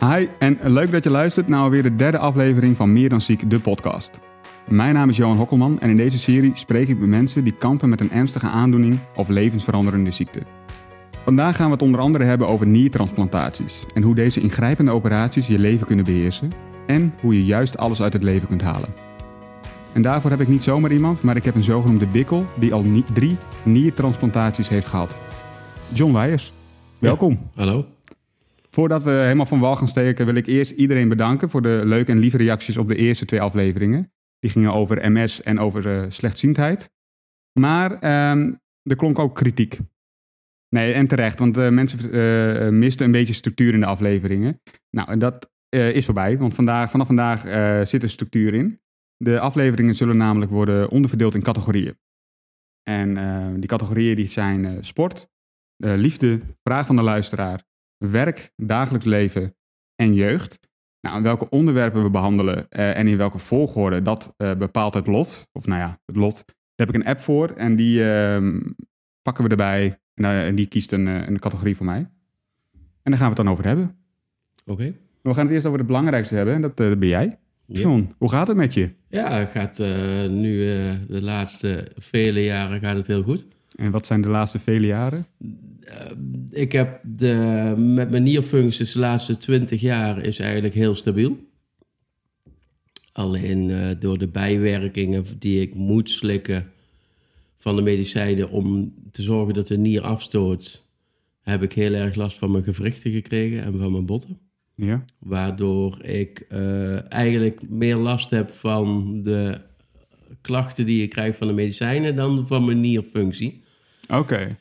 Hi en leuk dat je luistert naar alweer de derde aflevering van Meer dan Ziek, de podcast. Mijn naam is Johan Hokkelman en in deze serie spreek ik met mensen die kampen met een ernstige aandoening of levensveranderende ziekte. Vandaag gaan we het onder andere hebben over niertransplantaties en hoe deze ingrijpende operaties je leven kunnen beheersen en hoe je juist alles uit het leven kunt halen. En daarvoor heb ik niet zomaar iemand, maar ik heb een zogenoemde bikkel die al drie niertransplantaties heeft gehad. John Weijers, welkom. Hallo. Voordat we helemaal van wal gaan steken, wil ik eerst iedereen bedanken voor de leuke en lieve reacties op de eerste twee afleveringen. Die gingen over MS en over eh, slechtziendheid. Maar ehm, er klonk ook kritiek. Nee, en terecht, want eh, mensen eh, misten een beetje structuur in de afleveringen. Nou, en dat is voorbij, want vandaag, vanaf vandaag zit er structuur in. De afleveringen zullen namelijk worden onderverdeeld in categorieën. En die categorieën die zijn sport, liefde, vraag van de luisteraar, werk, dagelijks leven en jeugd. Nou, welke onderwerpen we behandelen eh, en in welke volgorde, dat eh, bepaalt het lot. Of nou ja, het lot. Daar heb ik een app voor en die ehm, pakken we erbij. En, eh, die kiest een, een categorie voor mij. En daar gaan we het dan over hebben. Oké. We gaan het eerst over het belangrijkste hebben en dat, dat ben jij. John, hoe gaat het met je? Ja, het gaat nu de laatste vele jaren gaat het heel goed. En wat zijn de laatste vele jaren? Eh, ik heb de, met mijn nierfuncties de laatste 20 jaar is eigenlijk heel stabiel. Alleen eh, door de bijwerkingen die ik moet slikken van de medicijnen om te zorgen dat de nier afstoot, heb ik heel erg last van mijn gewrichten gekregen en van mijn botten. Ja. Waardoor ik eh, eigenlijk meer last heb van de klachten die ik krijg van de medicijnen dan van mijn nierfunctie. Oké,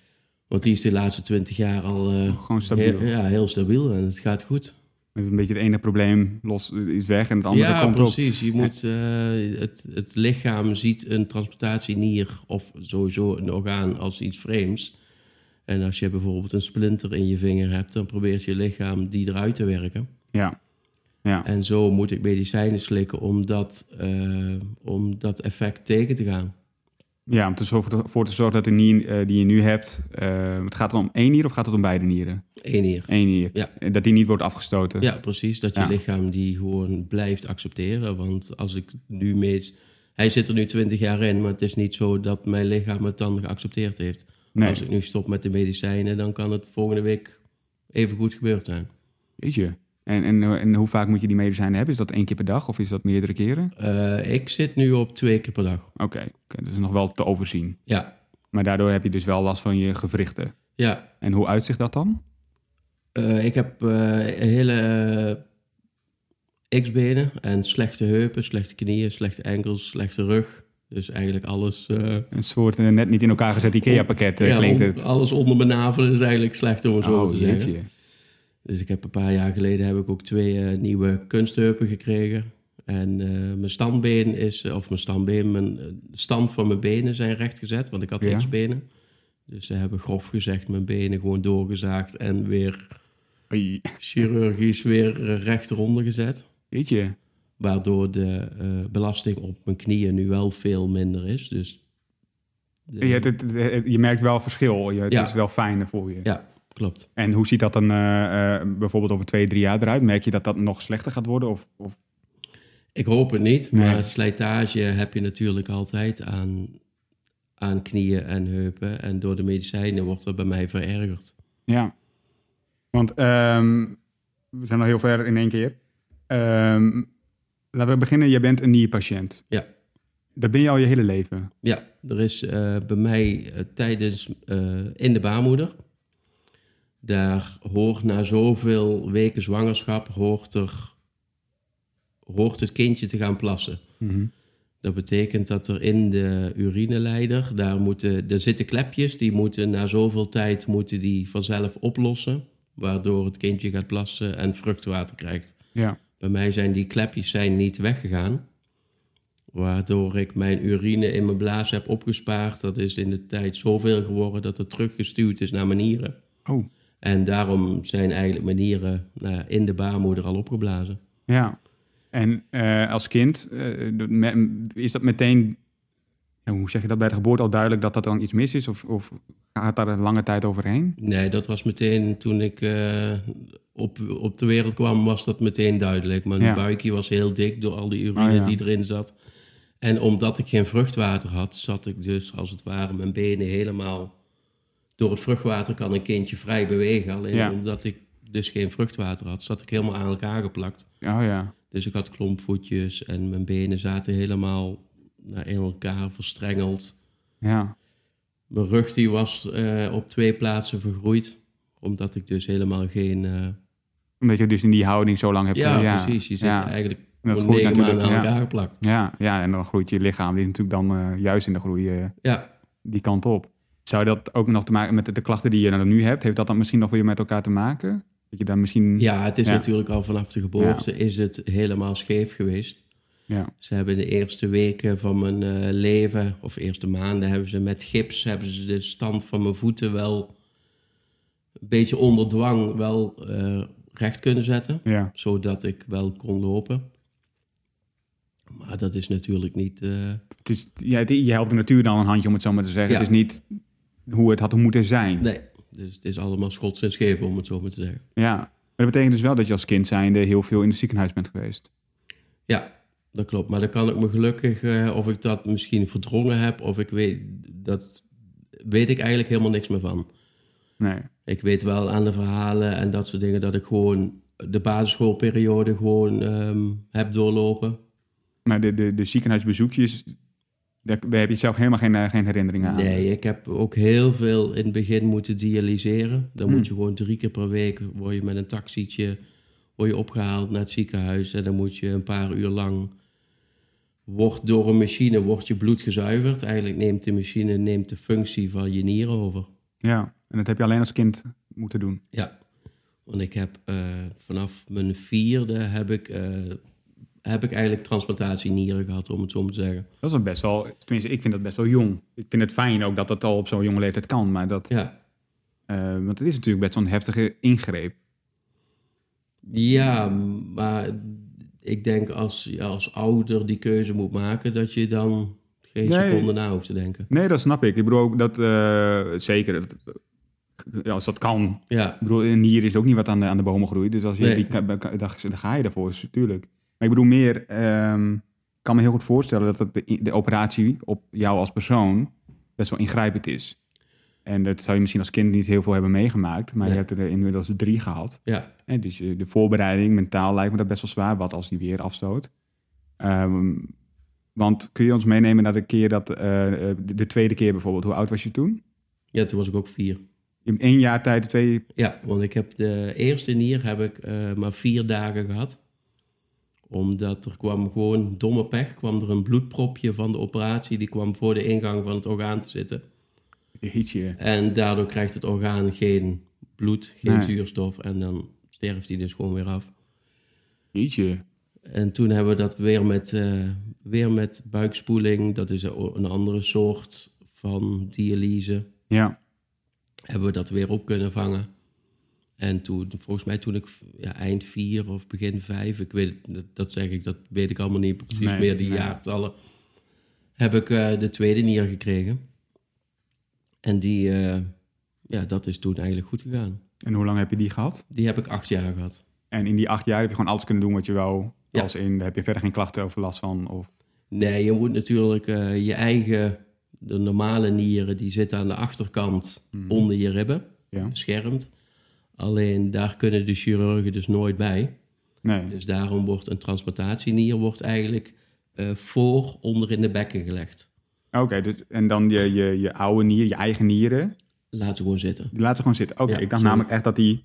Want die is de laatste twintig jaar al eh, gewoon stabiel. heel, ja, heel stabiel en het gaat goed. Met een beetje het ene probleem los is weg en het andere ja, komt op. precies. Je moet, eh, het, het lichaam ziet een transplantatienier of sowieso een orgaan als iets vreemds. En als je bijvoorbeeld een splinter in je vinger hebt, dan probeert je lichaam die eruit te werken. Ja. Ja. En zo moet ik medicijnen slikken om dat, eh, om dat effect tegen te gaan. Ja, om te zorgen, voor te zorgen dat de nier eh, die je nu hebt, eh, het gaat het om één nier of gaat het om beide nieren? Eén hier. Eén nier. Ja. En Dat die niet wordt afgestoten. Ja, precies. Dat je Ja. lichaam die gewoon blijft accepteren. Want als ik nu meet... Hij zit er nu 20 jaar in, maar het is niet zo dat mijn lichaam het dan geaccepteerd heeft. Nee. Als ik nu stop met de medicijnen, dan kan het volgende week even goed gebeurd zijn. Weet je. En, en, en hoe vaak moet je die medicijnen hebben? Is dat één keer per dag of is dat meerdere keren? Eh, ik zit nu op twee keer per dag. Oké, is nog wel te overzien. Ja, Maar daardoor heb je dus wel last van je gewrichten. ja. En hoe uitzicht dat dan? Eh, ik heb eh, hele X-benen en slechte heupen, slechte knieën, slechte enkels, slechte rug. Dus eigenlijk alles... Een soort net niet in elkaar gezet IKEA-pakket ja, klinkt het. alles onder mijn navel is eigenlijk slecht om het zo Oh, te zeggen. Dus ik heb een paar jaar geleden heb ik ook twee eh, nieuwe kunstheupen gekregen. En eh, mijn standbeen is, eh, of mijn standbeen, mijn stand van mijn benen zijn rechtgezet, want ik had Ja. X-benen. Dus ze hebben grof gezegd mijn benen gewoon doorgezaagd en weer Oei. chirurgisch weer recht eronder gezet. Jeetje. Waardoor de belasting op mijn knieën nu wel veel minder is. Dus de- Je, het- het- het- je merkt wel verschil. Je, het Ja. is wel fijner voor je. ja, klopt. En hoe ziet dat dan eh, eh, bijvoorbeeld over twee, drie jaar eruit? Merk je dat dat nog slechter gaat worden? Of, of... Ik hoop het niet, Nee. maar slijtage heb je natuurlijk altijd aan, aan knieën en heupen. En door de medicijnen wordt dat bij mij verergerd. Ja. Want ehm, we zijn al heel ver in één keer. Ehm, laten we beginnen. Je bent een nierpatiënt. Ja. Dat ben je al je hele leven. Ja, er is eh, bij mij tijdens in de baarmoeder. Daar hoort na zoveel weken zwangerschap hoort, er, hoort het kindje te gaan plassen. Mhm. Dat betekent dat er in de urineleider, daar, moeten, er zitten klepjes, die moeten na zoveel tijd moeten die vanzelf oplossen. Waardoor het kindje gaat plassen en vruchtwater krijgt. Ja. Bij mij zijn die klepjes zijn niet weggegaan. Waardoor ik mijn urine in mijn blaas heb opgespaard. Dat is in de tijd zoveel geworden dat het teruggestuurd is naar mijn nieren. Oh, En daarom zijn eigenlijk mijn nieren nou in de baarmoeder al opgeblazen. ja. En eh, als kind, eh, is dat meteen hoe zeg je dat bij de geboorte al duidelijk dat dat dan iets mis is? Of, of gaat daar een lange tijd overheen? Nee, dat was meteen toen ik eh, op, op de wereld kwam, was dat meteen duidelijk. Mijn Ja. buikje was heel dik door al die urine ja. die erin zat. En omdat ik geen vruchtwater had, zat ik dus als het ware mijn benen helemaal... Door het vruchtwater kan een kindje vrij bewegen. Alleen Ja. omdat ik dus geen vruchtwater had, zat ik helemaal aan elkaar geplakt. Oh ja. Dus ik had klompvoetjes en mijn benen zaten helemaal naar in elkaar verstrengeld. Ja. Mijn rug die was eh, op twee plaatsen vergroeid. Omdat ik dus helemaal geen... eh, Omdat je dus in die houding zo lang hebt. ja, eh, precies. Je zit ja. eigenlijk En dat groeit aan natuurlijk, ja. elkaar geplakt. Ja, ja, en dan groeit je lichaam. Die is natuurlijk dan juist in de groei Ja, die kant op. Zou dat ook nog te maken met de, de klachten die je nu hebt? Heeft dat dan misschien nog weer met elkaar te maken? Dat je dan misschien... ja het is Ja. natuurlijk al vanaf de geboorte is het helemaal scheef geweest. Ja. Ze hebben de eerste weken van mijn eh, leven, of eerste maanden, hebben ze met gips hebben ze de stand van mijn voeten wel een beetje onder dwang wel eh, recht kunnen zetten. Ja. Zodat ik wel kon lopen. Maar dat is natuurlijk niet. eh, Het is, ja, je helpt de natuur dan een handje, om het zo maar te zeggen. Ja. Het is niet hoe het had moeten zijn. nee, dus het is allemaal schots en scheven, om het zo maar te zeggen. Ja. Maar dat betekent dus wel dat je als kind zijnde heel veel in het ziekenhuis bent geweest. Ja, dat klopt. Maar dan kan ik me gelukkig, eh, of ik dat misschien verdrongen heb, of ik weet, dat weet ik eigenlijk helemaal niks meer van. Nee. Ik weet wel aan de verhalen en dat soort dingen dat ik gewoon de basisschoolperiode gewoon ehm, heb doorlopen. Maar de, de, de ziekenhuisbezoekjes, daar, daar heb je zelf helemaal geen, eh, geen herinneringen aan. Nee, ik heb ook heel veel in het begin moeten dialyseren. Dan Hmm. moet je gewoon drie keer per week, word je met een taxietje word je opgehaald naar het ziekenhuis. En dan moet je een paar uur lang, wordt door een machine, wordt je bloed gezuiverd. Eigenlijk neemt de machine neemt de functie van je nieren over. Ja, en dat heb je alleen als kind moeten doen. Ja, want ik heb eh, vanaf mijn vierde heb ik, eh, heb ik eigenlijk transplantatie nieren gehad, om het zo maar te zeggen. Dat is dan best wel, tenminste, ik vind dat best wel jong. Ik vind het fijn ook dat dat al op zo'n jonge leeftijd kan. Maar dat, Ja, eh, want het is natuurlijk best wel een heftige ingreep. ja maar ik denk als je als ouder die keuze moet maken, dat je dan geen Nee. seconde na hoeft te denken. Nee, dat snap ik. Ik bedoel ook dat, eh, zeker, dat, ja, als dat kan. Ja, Ik bedoel, een nier is ook niet wat aan de, aan de bomen groeit. Dus als je Nee. die, dan ga je daarvoor, natuurlijk. Maar ik bedoel meer, ehm, ik kan me heel goed voorstellen dat het de, de operatie op jou als persoon best wel ingrijpend is. En dat zou je misschien als kind niet heel veel hebben meegemaakt, maar je hebt er inmiddels drie gehad. ja. En dus eh, de voorbereiding, mentaal lijkt me dat best wel zwaar, wat als die weer afstoot. Ehm, want kun je ons meenemen naar de keer dat, eh, eh, de, de tweede keer bijvoorbeeld, hoe oud was je toen? ja, toen was ik ook vier. In één jaar tijd twee... Ja, want ik heb de eerste nier heb ik maar vier dagen gehad. Omdat er kwam gewoon domme pech, kwam er een bloedpropje van de operatie, die kwam voor de ingang van het orgaan te zitten. Jeetje. En daardoor krijgt het orgaan geen bloed, geen Nee. zuurstof en dan sterft hij dus gewoon weer af. Jeetje. En toen hebben we dat weer met, eh, weer met buikspoeling, dat is een andere soort van dialyse, Ja. hebben we dat weer op kunnen vangen. En toen, volgens mij toen ik ja, eind vier of begin vijf, ik weet dat, dat zeg ik, dat weet ik allemaal niet precies Nee, meer, die nee. jaartallen, heb ik eh, de tweede nier gekregen. En die, eh, ja, dat is toen eigenlijk goed gegaan. En hoe lang heb je die gehad? Die heb ik acht jaar gehad. En in die acht jaar heb je gewoon alles kunnen doen wat je wou. Ja. Als in, heb je verder geen klachten over last van. Of... Nee, je moet natuurlijk eh, je eigen, de normale nieren, die zitten aan de achterkant Mhm. onder je ribben, Ja. beschermd. Alleen daar kunnen de chirurgen dus nooit bij. Nee. Dus daarom wordt een transplantatienier wordt eigenlijk eh, voor onder in de bekken gelegd. Oké, dus, en dan je, je, je oude nier, je eigen nieren, Laat ze gewoon zitten. die laten ze gewoon zitten. Oké, Ja, ik dacht namelijk echt dat die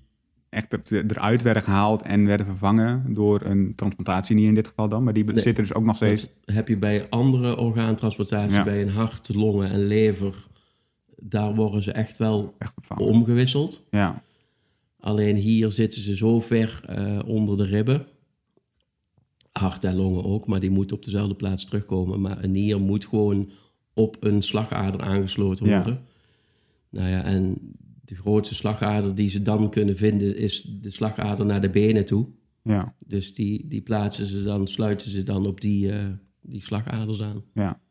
echt er- eruit werden gehaald en werden vervangen door een transplantatienier in dit geval dan. Maar die Nee. zitten dus ook nog steeds. Heb je bij andere orgaantransplantaties, Ja. bij een hart, longen en lever. Daar worden ze echt wel Echt omgewisseld. Ja. Alleen hier zitten ze zo ver eh, onder de ribben. Hart en longen ook, maar die moeten op dezelfde plaats terugkomen. Maar een nier moet gewoon op een slagader aangesloten Ja. worden. Nou ja, en de grootste slagader die ze dan kunnen vinden is de slagader naar de benen toe. Ja. Dus die, die plaatsen ze dan, sluiten ze dan op die, eh, die slagaders aan. Ja.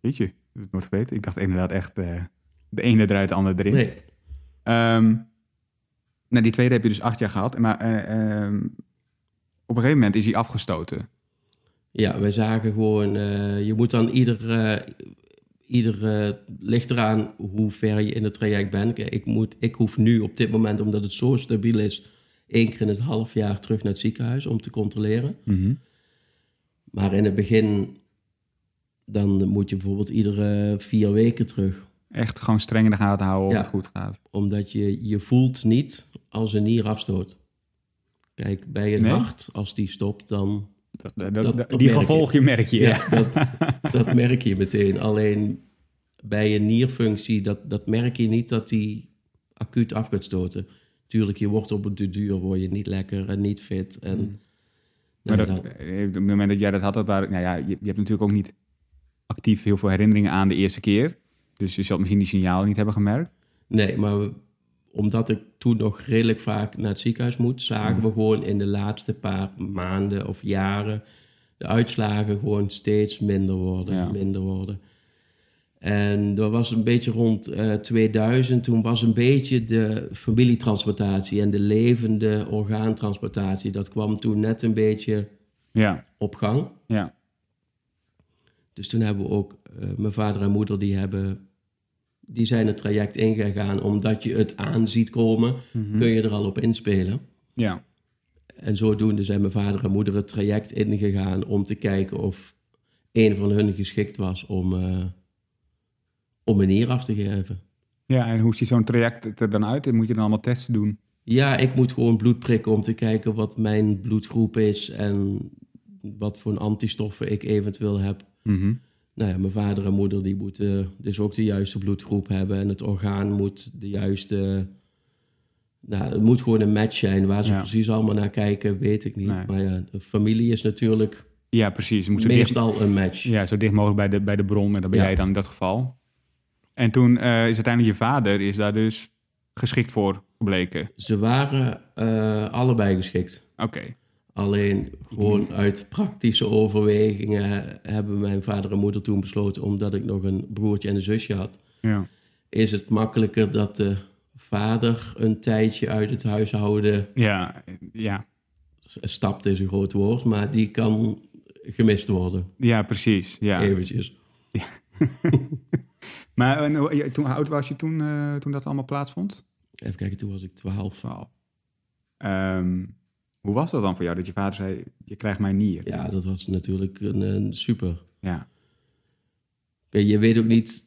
Weet je. het nooit geweten. Ik dacht inderdaad echt eh, de ene eruit, de andere erin. Nee. Ehm, nou, die tweede heb je dus acht jaar gehad. Maar eh, ehm, op een gegeven moment is hij afgestoten. Ja, wij zagen gewoon, eh, je moet dan ieder, eh, ieder ligt eraan hoe ver je in het traject bent. Ik, moet, ik hoef nu op dit moment, omdat het zo stabiel is, één keer in het half jaar terug naar het ziekenhuis om te controleren. Maar in het begin, dan moet je bijvoorbeeld iedere vier weken terug. Echt gewoon streng in de gaten houden of Ja. het goed gaat. Omdat je, je voelt niet als een nier afstoot. Kijk, bij een Nee? hart, als die stopt, dan Dat, dat, Dat- dat- dat die merk je. gevolgen merk je. Ja, dat, dat merk je meteen. Alleen bij een nierfunctie, dat, dat merk je niet dat die acuut af gaat stoten. Tuurlijk, je wordt op een duur word je niet lekker en niet fit. En, Mm. Maar nou, dat, dat- eh, op het moment dat jij dat had, dat waren, nou ja, je, je hebt natuurlijk ook niet actief heel veel herinneringen aan de eerste keer. Dus je zult misschien die signalen niet hebben gemerkt. nee, maar we- omdat ik toen nog redelijk vaak naar het ziekenhuis moet, zagen we gewoon in de laatste paar maanden of jaren de uitslagen gewoon steeds minder worden, Ja. minder worden. En dat was een beetje rond eh, 2000. Toen was een beetje de familietransplantatie en de levende orgaantransplantatie. Dat kwam toen net een beetje Ja, op gang. ja. Dus toen hebben we ook, eh, mijn vader en moeder, die, hebben, die zijn het traject ingegaan. Omdat je het aan ziet komen, Mhm. kun je er al op inspelen. Ja, En zodoende zijn mijn vader en moeder het traject ingegaan om te kijken of een van hun geschikt was om, eh, om een nier af te geven. ja, en hoe ziet zo'n traject er dan uit? Moet je dan allemaal testen doen? Ja, ik moet gewoon bloed prikken om te kijken wat mijn bloedgroep is en wat voor antistoffen ik eventueel heb. Mhm. Nou ja, mijn vader en moeder die moeten dus ook de juiste bloedgroep hebben en het orgaan moet de juiste... Nou, het moet gewoon een match zijn. Waar ze Ja. precies allemaal naar kijken, weet ik niet. Nee. Maar ja, de familie is natuurlijk Ja, precies. Moet zo dicht, meestal een match. ja, zo dicht mogelijk bij de, bij de bron. En dat ben Ja. jij dan in dat geval. En toen eh, is uiteindelijk je vader is daar dus geschikt voor gebleken. Ze waren eh, allebei geschikt. Oké. Alleen gewoon uit praktische overwegingen hebben mijn vader en moeder toen besloten, omdat ik nog een broertje en een zusje had, Ja. is het makkelijker dat de vader een tijdje uit het huishouden Ja, ja. stapt is een groot woord, maar die kan gemist worden, ja, precies. Ja. eventjes. Maar en, hoe- je- toen, hoe oud was je toen, eh, toen dat allemaal plaatsvond? Even kijken, toen was ik 12. Twaalf. Ehm, hoe was dat dan voor jou dat je vader zei: Je krijgt mijn nier? Ja, dat was natuurlijk een, een super. Ja. Je weet ook niet,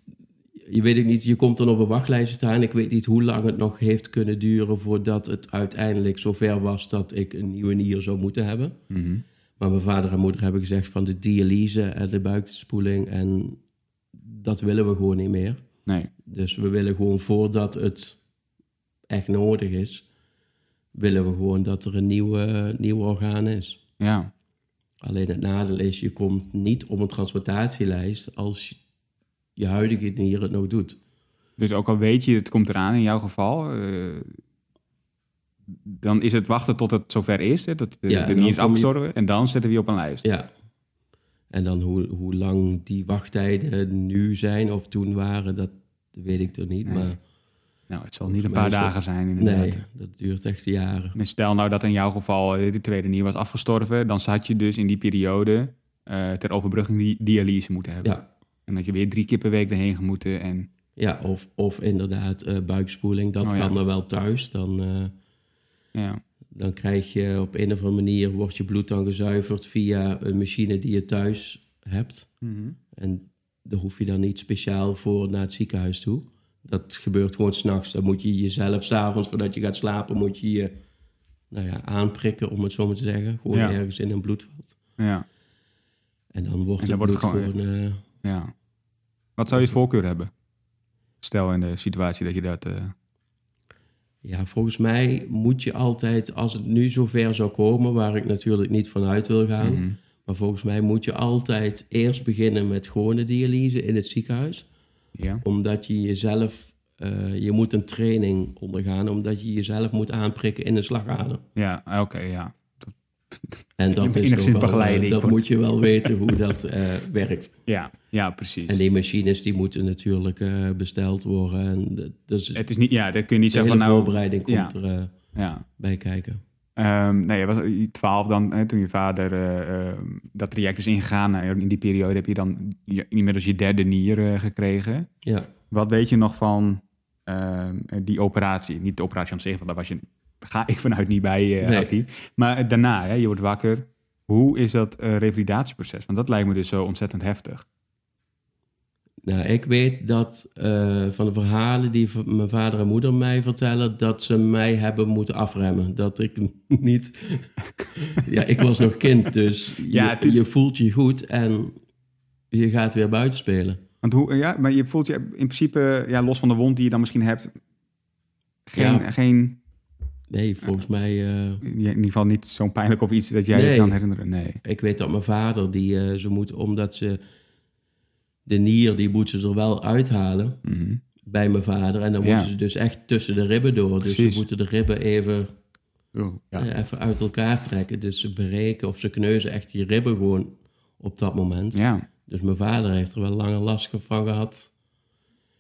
je weet ook niet, je komt dan op een wachtlijst staan. Ik weet niet hoe lang het nog heeft kunnen duren voordat het uiteindelijk zover was dat ik een nieuwe nier zou moeten hebben. Mhm. Maar mijn vader en moeder hebben gezegd van de dialyse en de buikspoeling en dat willen we gewoon niet meer. Nee. Dus we willen gewoon voordat het echt nodig is, willen we gewoon dat er een nieuwe, nieuw orgaan is. Ja. Alleen het nadeel is, je komt niet op een transplantatielijst als je, je huidige nier het nog doet. Dus ook al weet je, het komt eraan in jouw geval, eh, dan is het wachten tot het zover is, hè, dat de, Ja, de nier is je- afgestorven, en dan zetten we je op een lijst. Ja. En dan hoe, hoe lang die wachttijden nu zijn of toen waren, dat weet ik toch niet. Nee, Maar Nou, het zal niet een paar dagen zijn inderdaad. nee, dat duurt echt jaren. En stel nou dat in jouw geval eh, de tweede nier was afgestorven, dan zat je dus in die periode eh, ter overbrugging die dialyse moeten hebben. Ja, En dat je weer drie keer per week erheen gemoeten en ja of, of inderdaad eh, buikspoeling, dat Oh, ja. kan dan wel thuis. Dan, ja. dan krijg je op een of andere manier, wordt je bloed dan gezuiverd via een machine die je thuis hebt. Mhm. En daar hoef je dan niet speciaal voor naar het ziekenhuis toe. Dat gebeurt gewoon s'nachts. Dan moet je jezelf s'avonds, voordat je gaat slapen, moet je je nou ja, aanprikken, om het zo maar te zeggen. Gewoon Ja. ergens in een bloedvat. ja. En dan wordt En het wordt gewoon... eh, Ja. Wat zou je voorkeur hebben? Stel in de situatie dat je dat... eh, ja, volgens mij moet je altijd, als het nu zover zou komen, waar ik natuurlijk niet vanuit wil gaan, mhm. maar volgens mij moet je altijd eerst beginnen met gewone dialyse in het ziekenhuis. Ja. Omdat je jezelf, eh, je moet een training ondergaan, omdat je jezelf moet aanprikken in een slagader. Ja, oké, ja. Dat- En dat is nog wel, dat moet je wel weten hoe dat eh, werkt. Ja, ja precies. En die machines die moeten natuurlijk eh, besteld worden. En de- dus Het is niet, ja, dat kun je niet de zeggen van nou... voorbereiding komt ja. er Ja. bij kijken. Ehm nee, je was 12 dan, hè, toen je vader eh, eh, dat traject is ingegaan. Nou, in die periode heb je dan je, inmiddels je derde nier eh, gekregen. Ja. Wat weet je nog van ehm, die operatie? Niet de operatie aan zich, want daar was je, ga ik vanuit niet bij eh, Nee. actief. Maar daarna, hè, je wordt wakker. Hoe is dat revalidatieproces? Want dat lijkt me dus zo ontzettend heftig. Nou, ik weet dat eh, van de verhalen die mijn vader en moeder mij vertellen, dat ze mij hebben moeten afremmen. Dat ik niet. ja, ik was nog kind, dus je, Ja, je voelt je goed en je gaat weer buiten spelen. Want hoe, ja, maar je voelt je in principe, ja, los van de wond die je dan misschien hebt, geen, Ja. geen Nee, volgens mij. eh, in ieder geval niet zo'n pijnlijk of iets dat jij je kan herinneren. Nee. ik weet dat mijn vader, die eh, ze moet, omdat ze de nier, die moeten ze er wel uithalen Mhm. bij mijn vader. En dan Ja. moeten ze dus echt tussen de ribben door. Dus ze moeten de ribben even Oh, ja. eh, even uit elkaar trekken. Dus ze bereken of ze kneuzen echt die ribben gewoon op dat moment. ja. Dus mijn vader heeft er wel lange last van gehad.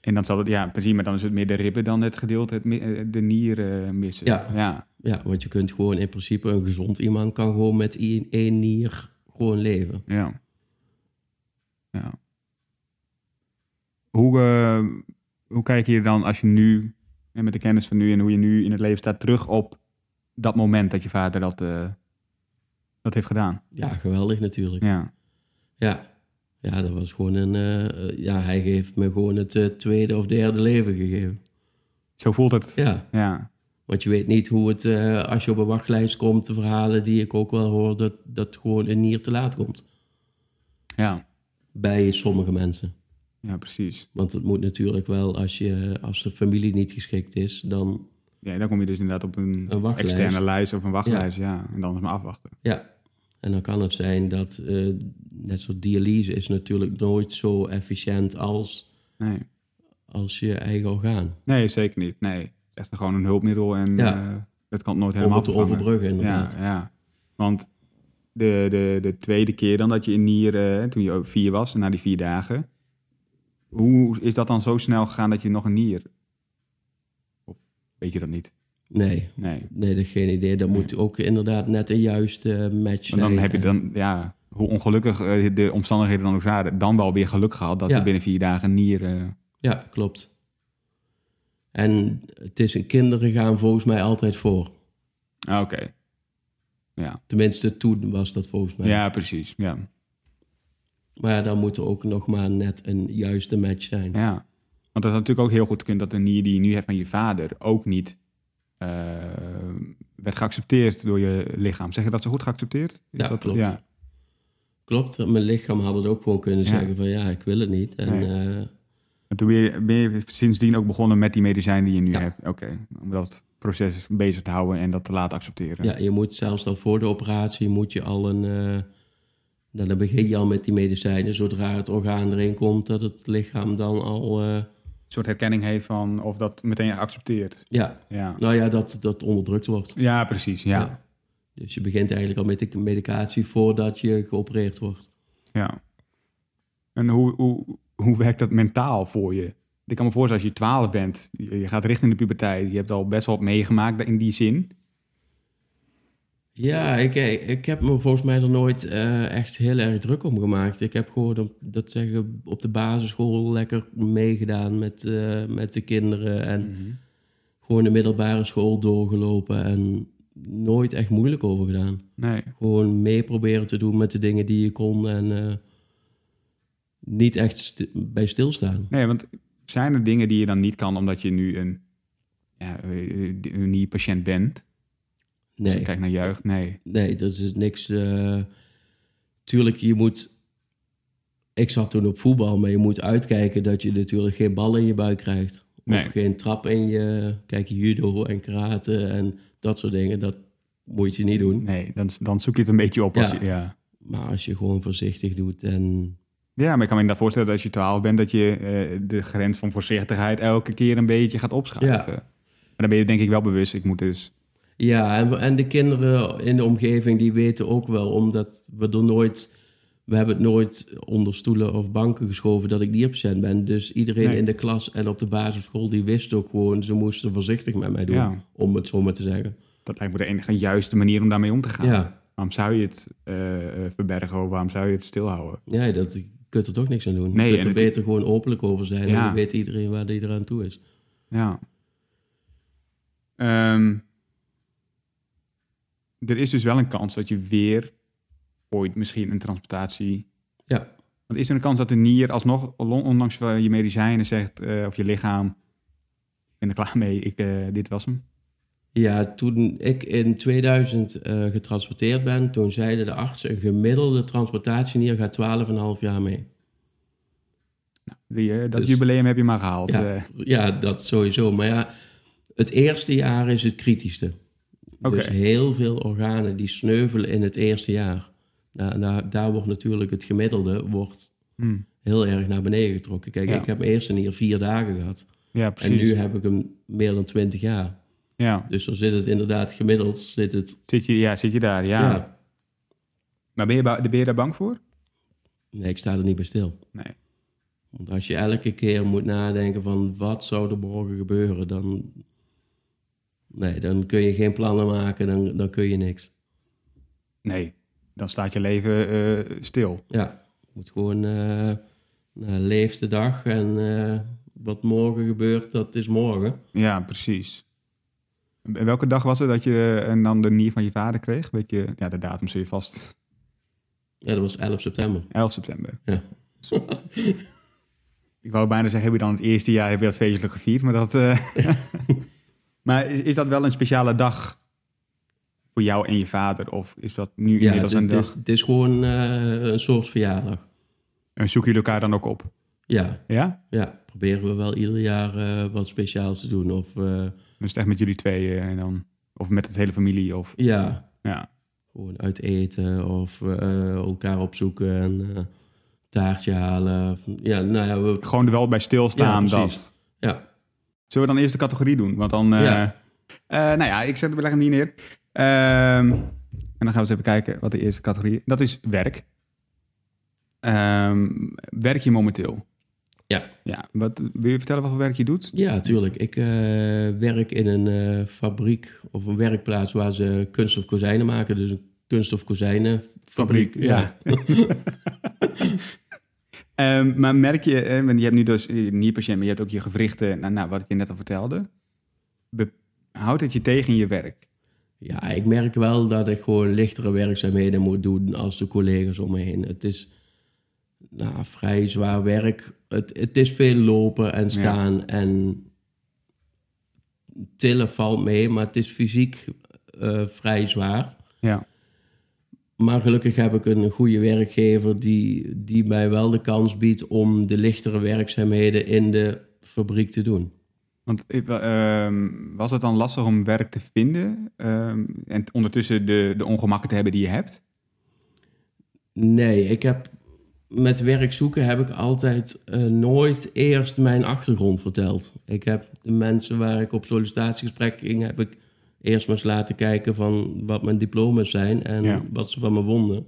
En dan zal het, ja, precies, maar dan is het meer de ribben dan het gedeelte, het, eh, de nier eh, missen. Ja. ja. Ja, want je kunt gewoon in principe, een gezond iemand kan gewoon met één, één nier gewoon leven. Ja. ja. Hoe, eh, hoe kijk je dan als je nu, en met de kennis van nu en hoe je nu in het leven staat, terug op dat moment dat je vader dat, eh, dat heeft gedaan? Ja, geweldig natuurlijk. Ja. Ja, ja dat was gewoon een... eh, ja, hij heeft me gewoon het tweede of derde leven gegeven. Zo voelt het. Ja, Ja. want je weet niet hoe het, als je op een wachtlijst komt, de verhalen die ik ook wel hoor, dat, dat gewoon een nier te laat komt. Ja. Bij sommige mensen. Ja, precies. Want het moet natuurlijk wel, als, je, als de familie niet geschikt is, dan Ja, dan kom je dus inderdaad op een, Een externe lijst of een wachtlijst. Ja. En dan is maar afwachten. ja. En dan kan het zijn dat, eh, net zoals dialyse is natuurlijk nooit zo efficiënt als, Nee. als je eigen orgaan. Nee, zeker niet. Nee. Het is echt gewoon een hulpmiddel en Ja. eh, dat kan het nooit Om helemaal het te overbruggen inderdaad. Ja, ja. Want de, de, de tweede keer dan dat je in nier, eh, toen je vier was, na die vier dagen, hoe is dat dan zo snel gegaan dat je nog een nier? Of weet je dat niet? Nee, Nee. nee, dat geen idee. Dat Nee. moet ook inderdaad net een juiste match zijn. dan heb je En- dan, ja, hoe ongelukkig eh, de omstandigheden dan ook waren, dan wel weer geluk gehad dat Ja. je binnen vier dagen een nier. eh, Ja, klopt. En het is een kinderen gaan volgens mij altijd voor. ah, Oké. Ja. Tenminste, toen was dat volgens mij. ja, precies. Ja. Maar ja, dan moet er ook nog maar net een juiste match zijn. ja. Want dat is natuurlijk ook heel goed kunnen dat de nier die je nu hebt van je vader ook niet eh, werd geaccepteerd door je lichaam. Zeg je dat zo goed geaccepteerd? Is Ja, dat, klopt. Ja. Klopt, mijn lichaam had het ook gewoon kunnen Ja. zeggen van ja, ik wil het niet. En Nee. eh, En toen ben je, ben je sindsdien ook begonnen met die medicijnen die je nu Ja. hebt. Oké, om dat proces bezig te houden en dat te laten accepteren. ja, je moet zelfs dan voor de operatie moet je al een... eh, nou, dan begin je al met die medicijnen. Zodra het orgaan erin komt, dat het lichaam dan al... eh, Een soort herkenning heeft van of dat meteen geaccepteerd. ja, Ja, nou ja, dat, dat onderdrukt wordt. ja precies. Ja. Ja. Dus je begint eigenlijk al met de medicatie voordat je geopereerd wordt. ja. En hoe, hoe, hoe werkt dat mentaal voor je? Ik kan me voorstellen, als je 12 bent, je je gaat richting de puberteit, je hebt al best wel wat meegemaakt in die zin. Ja, ik, ik heb me volgens mij er nooit eh, echt heel erg druk om gemaakt. Ik heb gewoon, op, dat zeggen, op de basisschool lekker meegedaan met, eh, met de kinderen. En gewoon de middelbare school doorgelopen en nooit echt moeilijk over gedaan. Nee. Gewoon mee proberen te doen met de dingen die je kon en eh, niet echt bij stilstaan. Nee, want zijn er dingen die je dan niet kan omdat je nu een, ja, eh, een nierpatiënt bent? Als je Nee. kijkt naar jeugd, nee. Nee, dat is niks. eh, tuurlijk, je moet. Ik zat toen op voetbal, maar je moet uitkijken dat je natuurlijk geen bal in je buik krijgt. Nee. Of geen trap in je. Kijk, judo en karate en dat soort dingen, dat moet je niet doen. Nee, dan, dan zoek je het een beetje op. Als Ja. je, ja. Maar als je gewoon voorzichtig doet en. ja, maar ik kan me inderdaad voorstellen dat als je 12 bent, dat je eh, de grens van voorzichtigheid elke keer een beetje gaat opschuiven. Ja. Maar dan ben je denk ik wel bewust, ik moet dus... Ja, en, en de kinderen in de omgeving die weten ook wel, omdat we er nooit, we hebben het nooit onder stoelen of banken geschoven dat ik nierpatiënt ben. Dus iedereen Nee. in de klas en op de basisschool die wist ook gewoon, ze moesten voorzichtig met mij doen, Ja. om het zo maar te zeggen. Dat lijkt me de enige juiste manier om daarmee om te gaan. Ja, Waarom zou je het eh, eh, verbergen of waarom zou je het stilhouden? ja dat, kunt er toch niks aan doen. Nee, je en kunt er beter gewoon openlijk over zijn en Ja. dan weet iedereen waar die eraan toe is. Ja. Ehm, er is dus wel een kans dat je weer ooit misschien een transplantatie... Ja, Want is er een kans dat de nier alsnog, ondanks je medicijnen zegt, eh, of je lichaam, ik ben er klaar mee, ik, eh, dit was hem? Ja, toen ik in 2000 eh, getransporteerd ben, toen zeiden de artsen een gemiddelde transportatienier gaat 12,5 jaar mee. Die, eh, dat Dus- jubileum heb je maar gehaald. Ja, ja, dat sowieso. Maar ja, het eerste jaar is het kritischste. Dus heel veel organen die sneuvelen in het eerste jaar. Nou, daar, daar wordt natuurlijk het gemiddelde wordt Hm. heel erg naar beneden getrokken. Kijk, Ja. ik heb mijn eerste nier vier dagen gehad. Ja, En precies. nu heb ik hem meer dan 20 jaar. ja. Dus dan zit het inderdaad gemiddeld zit het... Zit, je, ja, zit je daar? Ja. ja. Maar ben je, ba- ben je daar bang voor? Nee, ik sta er niet bij stil. Nee. Want als je elke keer moet nadenken van wat zou er morgen gebeuren, dan, nee, dan kun je geen plannen maken, dan, dan kun je niks. Nee. Dan staat je leven eh, stil. Ja, je moet gewoon eh nou, leef de dag en eh, wat morgen gebeurt, dat is morgen. Ja, precies. En welke dag was het dat je en dan de nier van je vader kreeg? Weet je, ja, de datum zul je vast. Ja, dat was 11 september. 11 september. Ja. Ik wou bijna zeggen, heb je dan het eerste jaar heb je dat feestelijk gevierd, maar dat... eh, maar is, is dat wel een speciale dag voor jou en je vader? Of is dat nu Ja, inmiddels het, een het is, dag? het is gewoon eh, een soort verjaardag. En zoeken jullie elkaar dan ook op? Ja, Ja? ja, proberen we wel ieder jaar eh, wat speciaals te doen. Of eh, Dus echt met jullie tweeën en dan... Of met het hele familie? Of, ja, ja. Gewoon uit eten of elkaar opzoeken en taartje halen. Of- Ja, nou ja, we, Gewoon er wel bij stilstaan Ja, precies. dat... ja. Zullen we dan eerst de categorie doen? Want dan... eh, Ja. eh, nou ja, ik zet we leggen hem hier neer. Ehm, en dan gaan we eens even kijken wat de eerste categorie... Dat is werk. Ehm, werk je momenteel? Ja. Ja, wat, wil je vertellen wat voor werk je doet? ja, tuurlijk. Ik eh, werk in een fabriek of een werkplaats waar ze kunststof kozijnen maken. Dus een kunststof kozijnenfabriek. Ja. Ehm, maar merk je, eh, want je hebt nu dus eh, nierpatiënt, maar je hebt ook je gewrichten, nou, nou, wat ik je net al vertelde. Be- houdt het je tegen in je werk? Ja, ik merk wel dat ik gewoon lichtere werkzaamheden moet doen als de collega's om me heen. Het is nou, vrij zwaar werk. Het, het is veel lopen en staan en tillen valt mee, maar het is fysiek eh, vrij zwaar. Ja. Maar gelukkig heb ik een goede werkgever die, die mij wel de kans biedt om de lichtere werkzaamheden in de fabriek te doen. Want ik, ehm, was het dan lastig om werk te vinden ehm, en ondertussen de, de ongemakken te hebben die je hebt? Nee, ik heb met werk zoeken heb ik altijd eh, nooit eerst mijn achtergrond verteld. Ik heb de mensen waar ik op sollicitatiegesprek ging, heb ik eerst maar eens laten kijken van wat mijn diploma's zijn en Ja. wat ze van me vonden.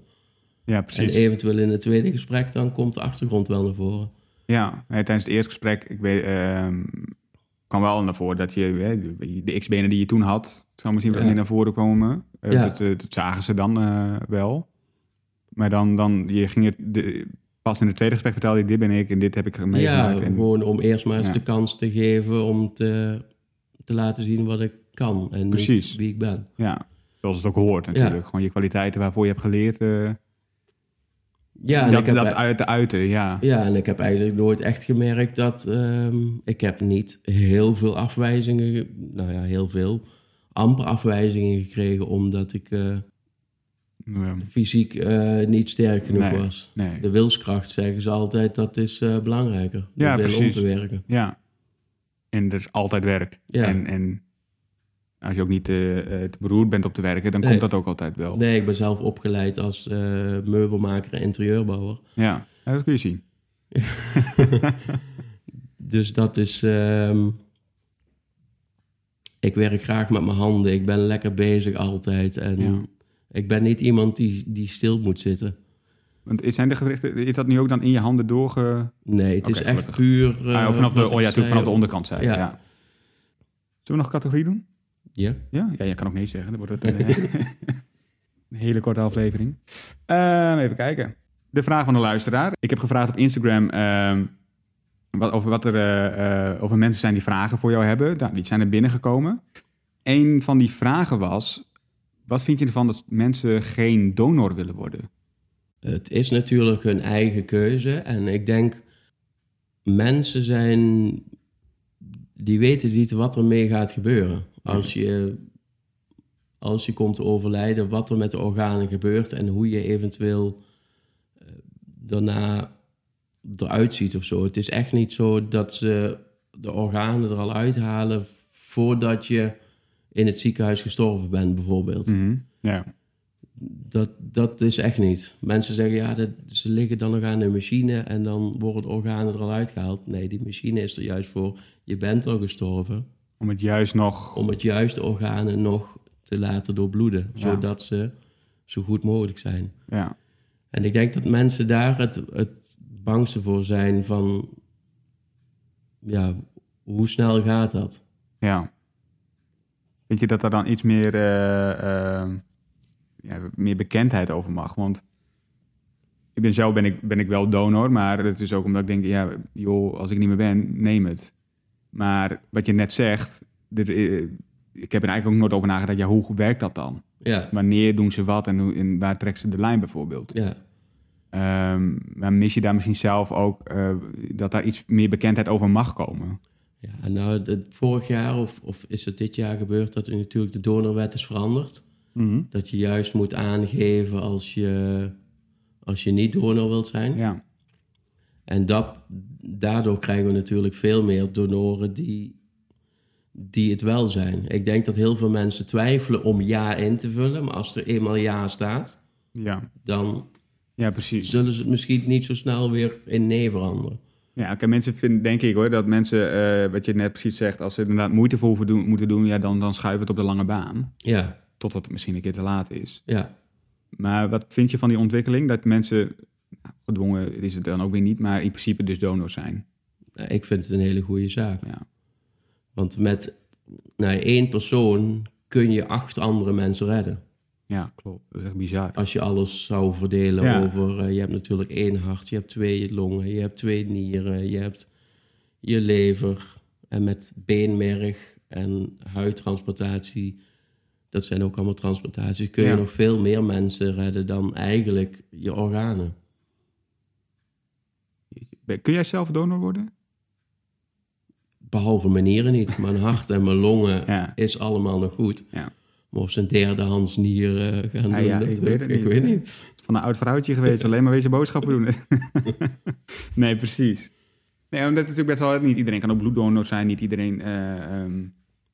Ja, En precies. eventueel in het tweede gesprek dan komt de achtergrond wel naar voren. Ja, tijdens het eerste gesprek, ik weet, ehm, kwam wel naar voren dat je de- x-benen die je toen had, zou misschien wel Ja. meer naar voren komen. Eh, Ja. dat, eh, dat zagen ze dan eh, wel. Maar dan, dan je ging het de, pas in het tweede gesprek vertelde je, dit ben ik en dit heb ik Ja, meegemaakt. en, gewoon om eerst maar eens Ja. de kans te geven om te, te laten zien wat ik kan en Precies. niet wie ik ben. ja, zoals het ook hoort natuurlijk. Gewoon je kwaliteiten waarvoor je hebt geleerd, eh, Ja, en dat, ik heb dat uit te uiten, ja. Ja, en ik heb eigenlijk nooit echt gemerkt dat... ehm, ik heb niet heel veel afwijzingen... ge- Nou ja, heel veel. Amper afwijzingen gekregen omdat ik eh, Ja, fysiek eh, niet sterk genoeg Nee, was. nee. De wilskracht zeggen ze altijd, dat is eh, belangrijker. Ja, om te werken. Ja. En er is altijd werk. Ja. En, en als je ook niet eh, eh, te beroerd bent op te werken, dan Nee. komt dat ook altijd wel. Nee, ik ben zelf opgeleid als eh, meubelmaker en interieurbouwer. Ja. dat kun je zien. Dus dat is... ehm, ik werk graag met mijn handen. Ik ben lekker bezig altijd. En Ja. ik ben niet iemand die, die stil moet zitten. Want zijn de gewrichten, is dat nu ook dan in je handen doorge... Nee, het is echt puur... ah, vanaf de, oh ja, vanaf de onderkant zei je, Ja. ja. Zullen we nog een categorie doen? Ja? Ja? Ja, je kan ook nee zeggen. Dan wordt het eh, een hele korte aflevering. Ehm, even kijken. De vraag van de luisteraar. Ik heb gevraagd op Instagram ehm, wat, over wat er eh, eh, over mensen zijn die vragen voor jou hebben. Nou, die zijn er binnengekomen. Een van die vragen was... Wat vind je ervan dat mensen geen donor willen worden? Het is natuurlijk hun eigen keuze. En ik denk, mensen zijn... Die weten niet wat er mee gaat gebeuren. Als je, als je komt te overlijden, wat er met de organen gebeurt... en hoe je eventueel eh, daarna eruit ziet of zo. Het is echt niet zo dat ze de organen er al uithalen... voordat je in het ziekenhuis gestorven bent, bijvoorbeeld. Ja. Dat, dat is echt niet. Mensen zeggen, ja, dat, ze liggen dan nog aan de machine en dan worden de organen er al uitgehaald. Nee, die machine is er juist voor. Je bent al gestorven. Om het juist nog... Om het juiste organen nog te laten doorbloeden. Ja. Zodat ze zo goed mogelijk zijn. Ja. En ik denk dat mensen daar het, het bangste voor zijn van... Ja, hoe snel gaat dat? Ja. Vind je dat er dan iets meer, eh, eh, ja, meer bekendheid over mag? Want ik ben zelf ben ik, ben ik wel donor, maar het is ook omdat ik denk, ja, joh, als ik niet meer ben, neem het. Maar wat je net zegt, er, eh, ik heb er eigenlijk ook nooit over nagedacht, ja, hoe werkt dat dan? Ja, Wanneer doen ze wat en, hoe, en waar trekken ze de lijn bijvoorbeeld? ja. Ehm, maar mis je daar misschien zelf ook eh, dat daar iets meer bekendheid over mag komen? Ja, nou, het, vorig jaar of, of is het dit jaar gebeurd dat er natuurlijk de donorwet is veranderd. Dat je juist moet aangeven als je, als je niet donor wilt zijn. Ja, En dat, daardoor krijgen we natuurlijk veel meer donoren die, die het wel zijn. Ik denk dat heel veel mensen twijfelen om ja in te vullen. Maar als er eenmaal ja staat, ja. dan ja precies. zullen ze het misschien niet zo snel weer in nee veranderen. Ja, oké, mensen vinden, denk ik hoor, dat mensen, eh, wat je net precies zegt, als ze inderdaad moeite voor hoeven doen, moeten doen, ja, dan, dan schuiven het op de lange baan. Ja, Totdat het misschien een keer te laat is. ja. Maar wat vind je van die ontwikkeling? Dat mensen, gedwongen is het dan ook weer niet, maar in principe dus donor zijn. Nou, Ik vind het een hele goede zaak. Ja, Want met nou, één persoon kun je acht andere mensen redden. ja klopt. Dat is echt bizar. Als je alles zou verdelen Ja. over... eh, je hebt natuurlijk één hart, je hebt twee longen, je hebt twee nieren, je hebt je lever. En met beenmerg en huidtransplantatie, dat zijn ook allemaal transplantaties, kun je Ja. nog veel meer mensen redden dan eigenlijk je organen. Kun jij zelf donor worden? Behalve mijn nieren niet. Mijn hart en mijn longen Ja. is allemaal nog goed. Ja. Maar of ze een derdehands nier eh, gaan Ja, doen, ja, dat ik weet het ik niet. weet niet. Van een oud vrouwtje geweest, alleen maar wezen boodschappen doen. nee, precies. Nee, omdat het natuurlijk best wel, niet iedereen kan ook bloeddonor zijn, niet iedereen. eh ehm.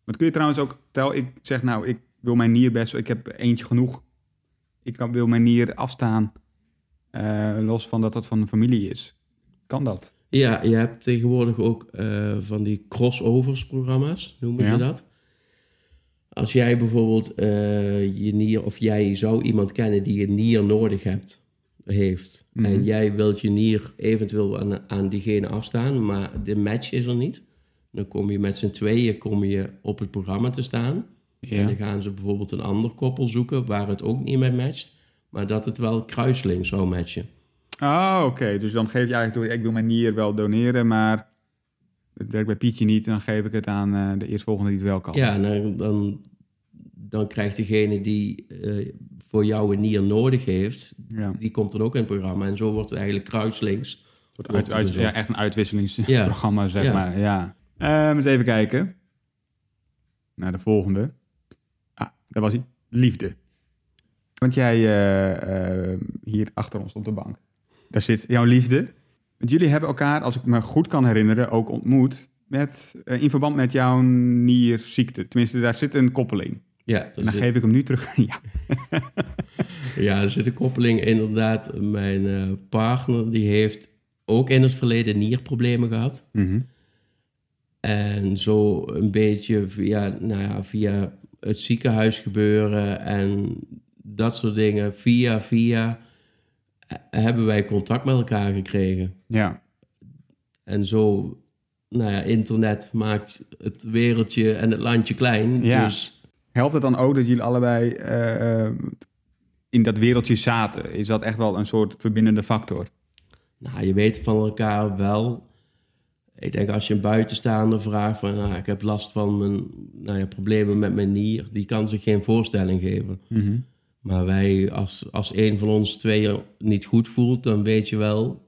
Wat kun je trouwens ook, tel ik zeg nou, ik wil mijn nier best, ik heb eentje genoeg. Ik kan, wil mijn nier afstaan, eh, los van dat dat van een familie is. Kan dat? Ja, je hebt tegenwoordig ook eh, van die crossovers programma's, noemen Ja. ze dat. Als jij bijvoorbeeld eh, je nier, of jij zou iemand kennen die een nier nodig hebt, heeft. Mhm. En jij wilt je nier eventueel aan, aan diegene afstaan, maar de match is er niet. Dan kom je met z'n tweeën kom je op het programma te staan. En dan gaan ze bijvoorbeeld een ander koppel zoeken waar het ook niet mee matcht. Maar dat het wel kruisling zou matchen. Oh, oké. Dus dan geef je eigenlijk door, ik wil mijn nier wel doneren, maar het werkt bij Pietje niet. En dan geef ik het aan eh, de eerstvolgende die het wel kan. Ja, dan, dan, dan krijgt degene die eh, voor jou een nier nodig heeft, Ja. die komt dan ook in het programma. En zo wordt het eigenlijk kruislings. Een soort uit, uit- Dus ja, echt een uitwisselingsprogramma, zeg Ja. maar. Ja. Ehm, eens even kijken. Naar de volgende. Ah, daar was hij. Liefde. Want jij eh, hier achter ons op de bank. Daar zit jouw liefde. Want jullie hebben elkaar, als ik me goed kan herinneren, ook ontmoet. Met, eh, in verband met jouw nierziekte. Tenminste, daar zit een koppeling. Ja, dan zit, geef ik hem nu terug. ja. ja, er zit een koppeling. Inderdaad, mijn eh, partner die heeft ook in het verleden nierproblemen gehad. Mhm. En zo een beetje via, nou ja, via het ziekenhuis gebeuren en dat soort dingen, via via, hebben wij contact met elkaar gekregen. Ja, En zo, nou ja, internet maakt het wereldje en het landje klein. Ja. Dus helpt het dan ook dat jullie allebei eh, eh, in dat wereldje zaten? Is dat echt wel een soort verbindende factor? nou, je weet van elkaar wel. Ik denk als je een buitenstaander vraagt van, nou, ik heb last van mijn nou ja, problemen met mijn nier, die kan zich geen voorstelling geven. Maar wij, als, als een van ons tweeën niet goed voelt, dan weet je wel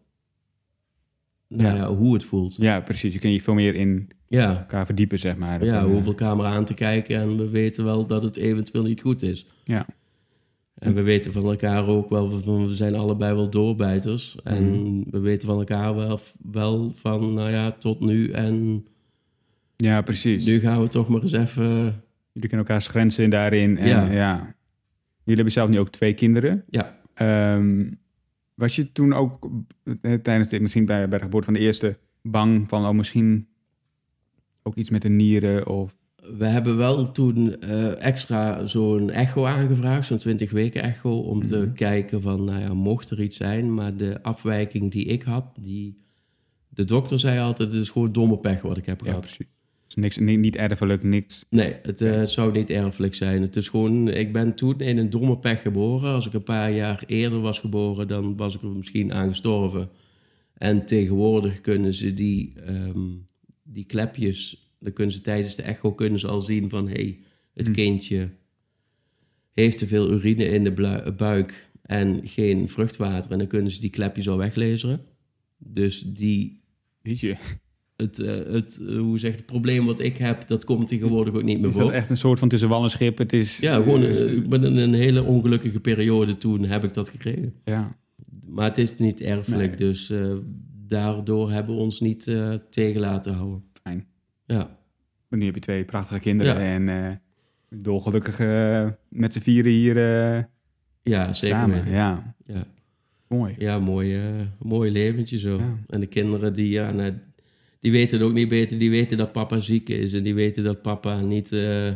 nou Ja. ja, hoe het voelt. Ja, precies. Je kunt je veel meer in Ja, elkaar verdiepen, zeg maar. ja we eh, hoeven elkaar maar aan te kijken en we weten wel dat het eventueel niet goed is. ja. En we weten van elkaar ook wel, we zijn allebei wel doorbijters. En we weten van elkaar wel, wel van, nou ja, tot nu. En ja, precies. nu gaan we toch maar eens even... Jullie kennen elkaars grenzen daarin. En, ja. Ja. Jullie hebben zelf nu ook twee kinderen. Ja, Ehm, was je toen ook eh, tijdens dit, misschien bij, bij de geboorte van de eerste, bang van, oh, misschien ook iets met de nieren? Of, we hebben wel toen eh, extra zo'n echo aangevraagd, zo'n 20 weken echo, om te kijken van, nou ja, mocht er iets zijn. Maar de afwijking die ik had, die... De dokter zei altijd, het is gewoon domme pech wat ik heb ja, gehad. precies. Dus niks, niet, niet erfelijk, niks. Nee, het eh, zou niet erfelijk zijn. Het is gewoon, ik ben toen in een domme pech geboren. Als ik een paar jaar eerder was geboren, dan was ik er misschien aan gestorven. En tegenwoordig kunnen ze die, ehm, die klepjes, dan kunnen ze tijdens de echo kunnen ze al zien van, hé, hey, het kindje heeft te veel urine in de buik en geen vruchtwater. En dan kunnen ze die klepjes al weglezen. Dus die Weet je, het, eh, het, eh, hoe zeg het probleem wat ik heb, dat komt tegenwoordig ook niet meer is voor. dat echt een soort van tussen wal en schip? Het is... Ja, gewoon eh, eh, ik ben in een hele ongelukkige periode toen heb ik dat gekregen. ja. Maar het is niet erfelijk, Nee. dus daardoor hebben we ons niet tegen laten houden. Fijn. Ja, Maar nu heb je twee prachtige kinderen Ja. en eh dolgelukkig met z'n vieren hier ja zeker samen. weten. Ja, Ja, mooi. ja mooi, mooi leventje zo. Ja. En de kinderen die, ja, die weten het ook niet beter. Die weten dat papa ziek is en die weten dat papa niet, eh,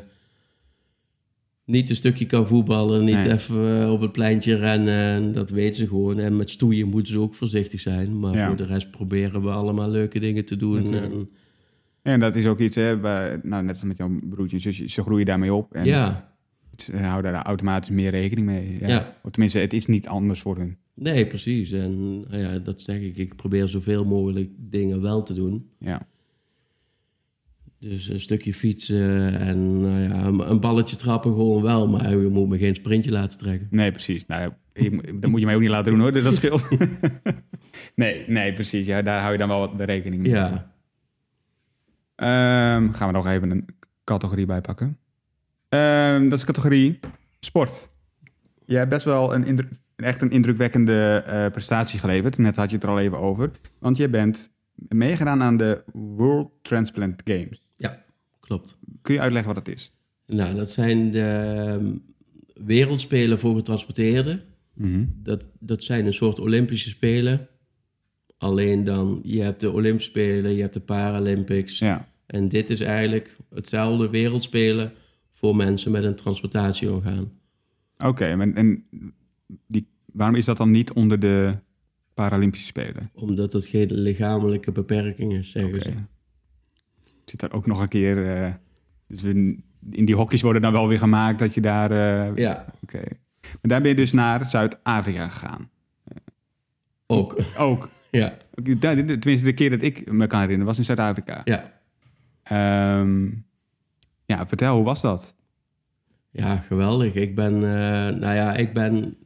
niet een stukje kan voetballen. Niet Nee. even eh, op het pleintje rennen. En dat weten ze gewoon. En met stoeien moeten ze ook voorzichtig zijn. Maar Ja. voor de rest proberen we allemaal leuke dingen te doen. En, En dat is ook iets, hè, waar- nou, net als met jouw broertje en zusje, ze groeien daarmee op. En ja, ze houden daar automatisch meer rekening mee. Ja. Ja. Of tenminste, het is niet anders voor hun. Nee, precies. En nou ja, dat zeg ik. Ik probeer zoveel mogelijk dingen wel te doen. Ja, Dus een stukje fietsen en nou ja, een- balletje trappen gewoon wel. Maar je moet me geen sprintje laten trekken. nee, precies. Nou, je dat moet je mij ook niet laten doen hoor, dus dat scheelt. nee, nee, precies. Ja, daar hou je dan wel wat de rekening mee. Ja, Ehm, gaan we nog even een categorie bij pakken. Ehm, dat is categorie sport. Jij hebt best wel een, echt een indrukwekkende eh, prestatie geleverd. Net had je het er al even over. Want je bent meegedaan aan de World Transplant Games. ja, klopt. Kun je uitleggen wat dat is? Nou, dat zijn de ehm, wereldspelen voor getransporteerden. Dat, dat zijn een soort Olympische Spelen. Alleen dan, je hebt de Olympische Spelen, je hebt de Paralympics. Ja. En dit is eigenlijk hetzelfde wereldspelen voor mensen met een transportatieorgaan. Oké, en, en die, waarom is dat dan niet onder de Paralympische Spelen? Omdat dat geen lichamelijke beperking is, zeggen ze. Zit daar ook nog een keer... eh, dus in, in die hokjes worden dan wel weer gemaakt dat je daar... eh, Ja, Oké. Maar daar ben je dus naar Zuid-Afrika gegaan. ook. Ook. Ja, Tenminste, de keer dat ik me kan herinneren was in Zuid-Afrika. ja. Ehm, ja, vertel, hoe was dat? Ja, geweldig. Ik ben, eh, nou ja, ik ben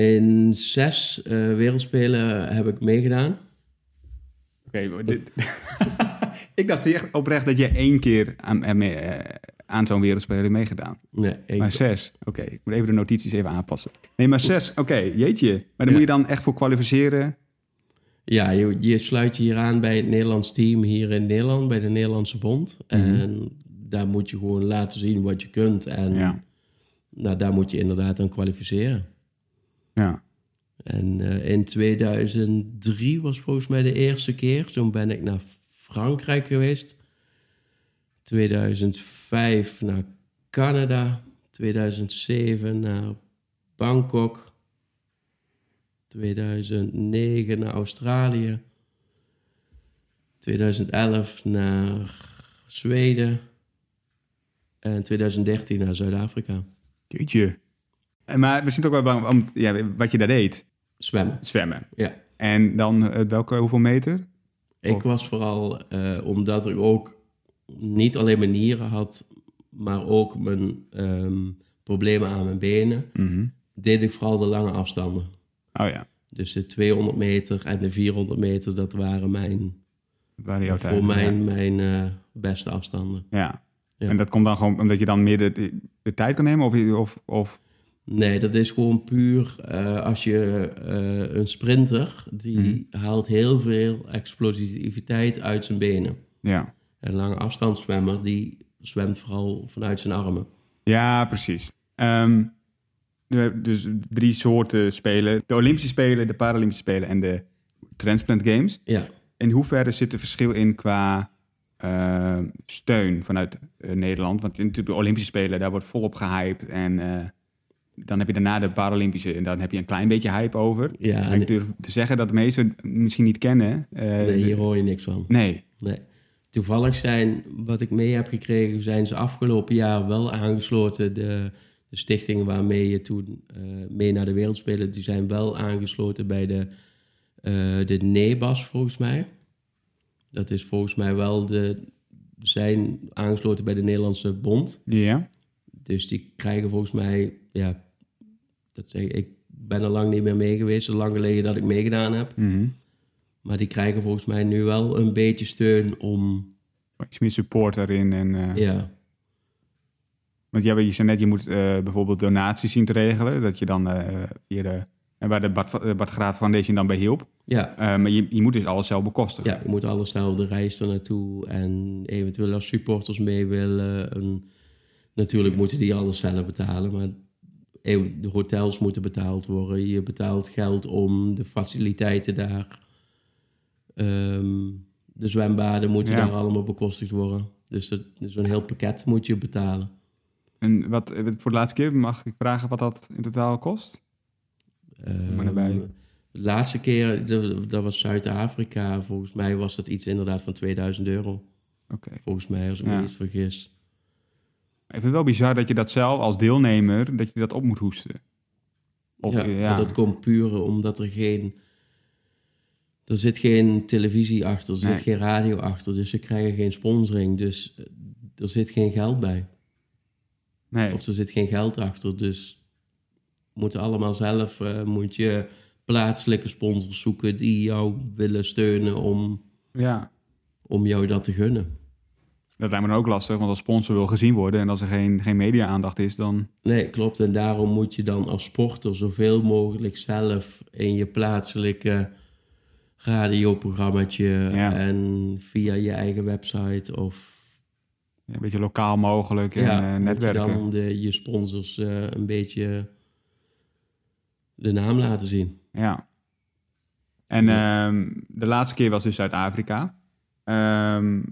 in zes eh, wereldspelen heb ik meegedaan. Oké, dit- ik dacht echt oprecht dat je één keer aan, aan, eh, aan zo'n wereldspelen hebt meegedaan. Nee, ik, Maar zes, oké. Ik moet even de notities even aanpassen. Nee, maar zes, oké, jeetje. Maar daar Ja. moet je dan echt voor kwalificeren? ja, je, je sluit je hier aan bij het Nederlands team hier in Nederland, bij de Nederlandse Bond. En daar moet je gewoon laten zien wat je kunt. En Ja. nou, daar moet je inderdaad aan kwalificeren. Ja, En eh, in 2003 was volgens mij de eerste keer. Toen ben ik naar Frankrijk geweest. 2005 naar Canada. 2007 naar Bangkok. 2009 naar Australië. 2011 naar Zweden. En 2013 naar Zuid-Afrika. Jeetje. En Maar we zijn ook wel bang om ja, wat je daar deed. Zwemmen, Zwemmen. ja. En dan eh, welke, hoeveel meter? Ik Of- was vooral, eh, omdat ik ook niet alleen mijn nieren had, maar ook mijn ehm, problemen aan mijn benen, Mhm. deed ik vooral de lange afstanden. Oh ja, Dus de 200 meter en de 400 meter, dat waren mijn, waren jouw voor tijden, mijn, mijn eh, beste afstanden. Ja. ja. En dat komt dan gewoon omdat je dan meer de, tijd kan nemen? Of, je- of, of Nee, dat is gewoon puur eh, als je eh, een sprinter, die haalt heel veel explosiviteit uit zijn benen. ja. Een lange afstandszwemmer, die zwemt vooral vanuit zijn armen. Ja, precies. Ehm, dus drie soorten spelen. De Olympische Spelen, de Paralympische Spelen en de Transplant Games. Ja, In hoeverre zit er verschil in qua eh, steun vanuit Nederland? Want natuurlijk de Olympische Spelen, daar wordt volop gehyped. En dan heb je daarna de Paralympische en dan heb je een klein beetje hype over. ja ik durf te zeggen dat de meesten misschien niet kennen. Eh, nee, hier hoor je niks van. nee. Nee. Toevallig zijn, wat ik mee heb gekregen, zijn ze afgelopen jaar wel aangesloten. De, de stichting waarmee je toen eh, mee naar de Wereldspelen, die zijn wel aangesloten bij de, eh de NEBAS volgens mij. Dat is volgens mij wel de, zijn aangesloten bij de Nederlandse Bond. Ja. Dus die krijgen volgens mij, ja, dat zeg ik, ik ben er lang niet meer mee geweest, zo lang geleden dat ik meegedaan heb. Mhm. Maar die krijgen volgens mij nu wel een beetje steun om, Iets meer support daarin. En, eh, ja, Want ja, je zei net, je moet eh, bijvoorbeeld donaties zien te regelen. Dat je dan eh via de... En waar de Bart, Bart Graaf Foundation dan bij hielp. ja, Eh, maar je, je moet dus alles zelf bekostigen. ja, je moet alles zelf de reis er naartoe en eventueel als supporters mee willen. En natuurlijk moeten die alles zelf betalen, maar de hotels moeten betaald worden. Je betaalt geld om de faciliteiten daar. Ehm, de zwembaden moeten Ja. daar allemaal bekostigd worden. Dus dat, zo'n heel pakket moet je betalen. En wat, voor de laatste keer mag ik vragen wat dat in totaal kost? Maar daarbij- Ehm, De laatste keer, dat, dat was Zuid-Afrika. Volgens mij was dat iets inderdaad van 2000 euro. Oké. Volgens mij, als ik me niet vergis. Ik vind het wel bizar dat je dat zelf als deelnemer, dat je dat op moet hoesten. Of, ja, maar dat komt puur omdat er geen... Er zit geen televisie achter, er Nee. zit geen radio achter. Dus ze krijgen geen sponsoring. Dus eh, er zit geen geld bij. nee. Of er zit geen geld achter. Dus moeten allemaal zelf... eh, moet je plaatselijke sponsors zoeken die jou willen steunen om, Ja. om jou dat te gunnen. Dat lijkt me dan ook lastig, want als sponsor wil gezien worden en als er geen, geen media-aandacht is, dan... Nee, klopt. En daarom moet je dan als sporter zoveel mogelijk zelf in je plaatselijke radioprogrammaatje Ja. en via je eigen website of Een beetje lokaal mogelijk en ja, eh, moet je netwerken. dan de, je sponsors eh, een beetje de naam laten zien. Ja. En ehm, de laatste keer was dus Zuid-Afrika. Ehm,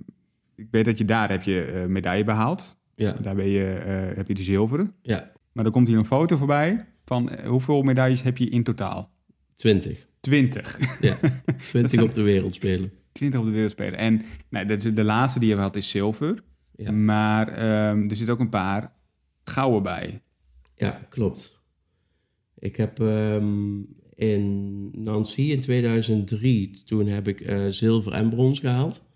ik weet dat je daar heb je eh, medaille behaald. Ja, Daar ben je, eh, heb je de zilveren. ja Maar er komt hier een foto voorbij van eh, hoeveel medailles heb je in totaal? 20. 20. Ja, 20 op de wereld spelen. 20 op de wereldspelen. En nou, dat is de laatste die je gehad is zilver. Ja. Maar ehm, er zit ook een paar gouden bij. Ja, klopt. Ik heb ehm, in Nancy in 2003, toen heb ik zilver en brons gehaald.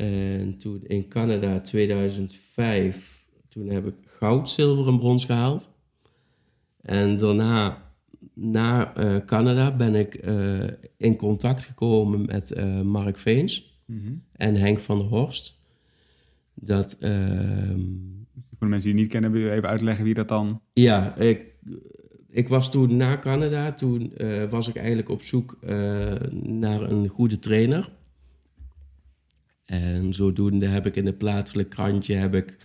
En toen in Canada 2005, toen heb ik goud, zilver en brons gehaald. En daarna, na eh, Canada, ben ik eh, in contact gekomen met eh, Mark Veens en Henk van der Horst. Dat, ehm, Voor de mensen die het niet kennen, wil je even uitleggen wie dat dan... ja, ik, ik was toen na Canada, toen was ik eigenlijk op zoek naar een goede trainer. En zodoende heb ik in het plaatselijk krantje heb ik,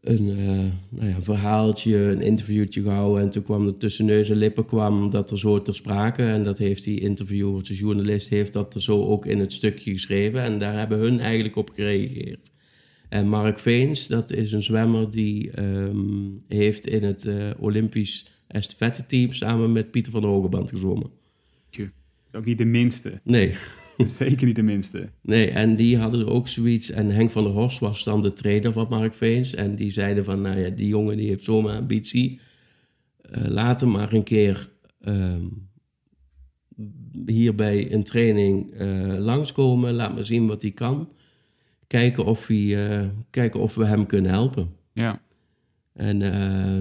een, eh, nou ja, een verhaaltje, een interviewtje gehouden. En toen kwam er tussen neus en lippen kwam dat er zo ter sprake. En dat heeft die interviewer, de journalist, heeft dat er zo ook in het stukje geschreven. En daar hebben hun eigenlijk op gereageerd. En Mark Veens, dat is een zwemmer die ehm, heeft in het uh, Olympisch estafette-team samen met Pieter van der Hogeband gezwommen. Ook niet de minste. Nee. Zeker niet de minste. Nee, en die hadden ook zoiets. En Henk van der Horst was dan de trainer van Mark Veens. En die zeiden van, nou ja, die jongen die heeft zo'n ambitie. Uh, laat hem maar een keer uh, hier bij een training uh, langskomen. Laat me zien wat hij kan. Kijken of, hij, uh, kijken of we hem kunnen helpen. Ja. En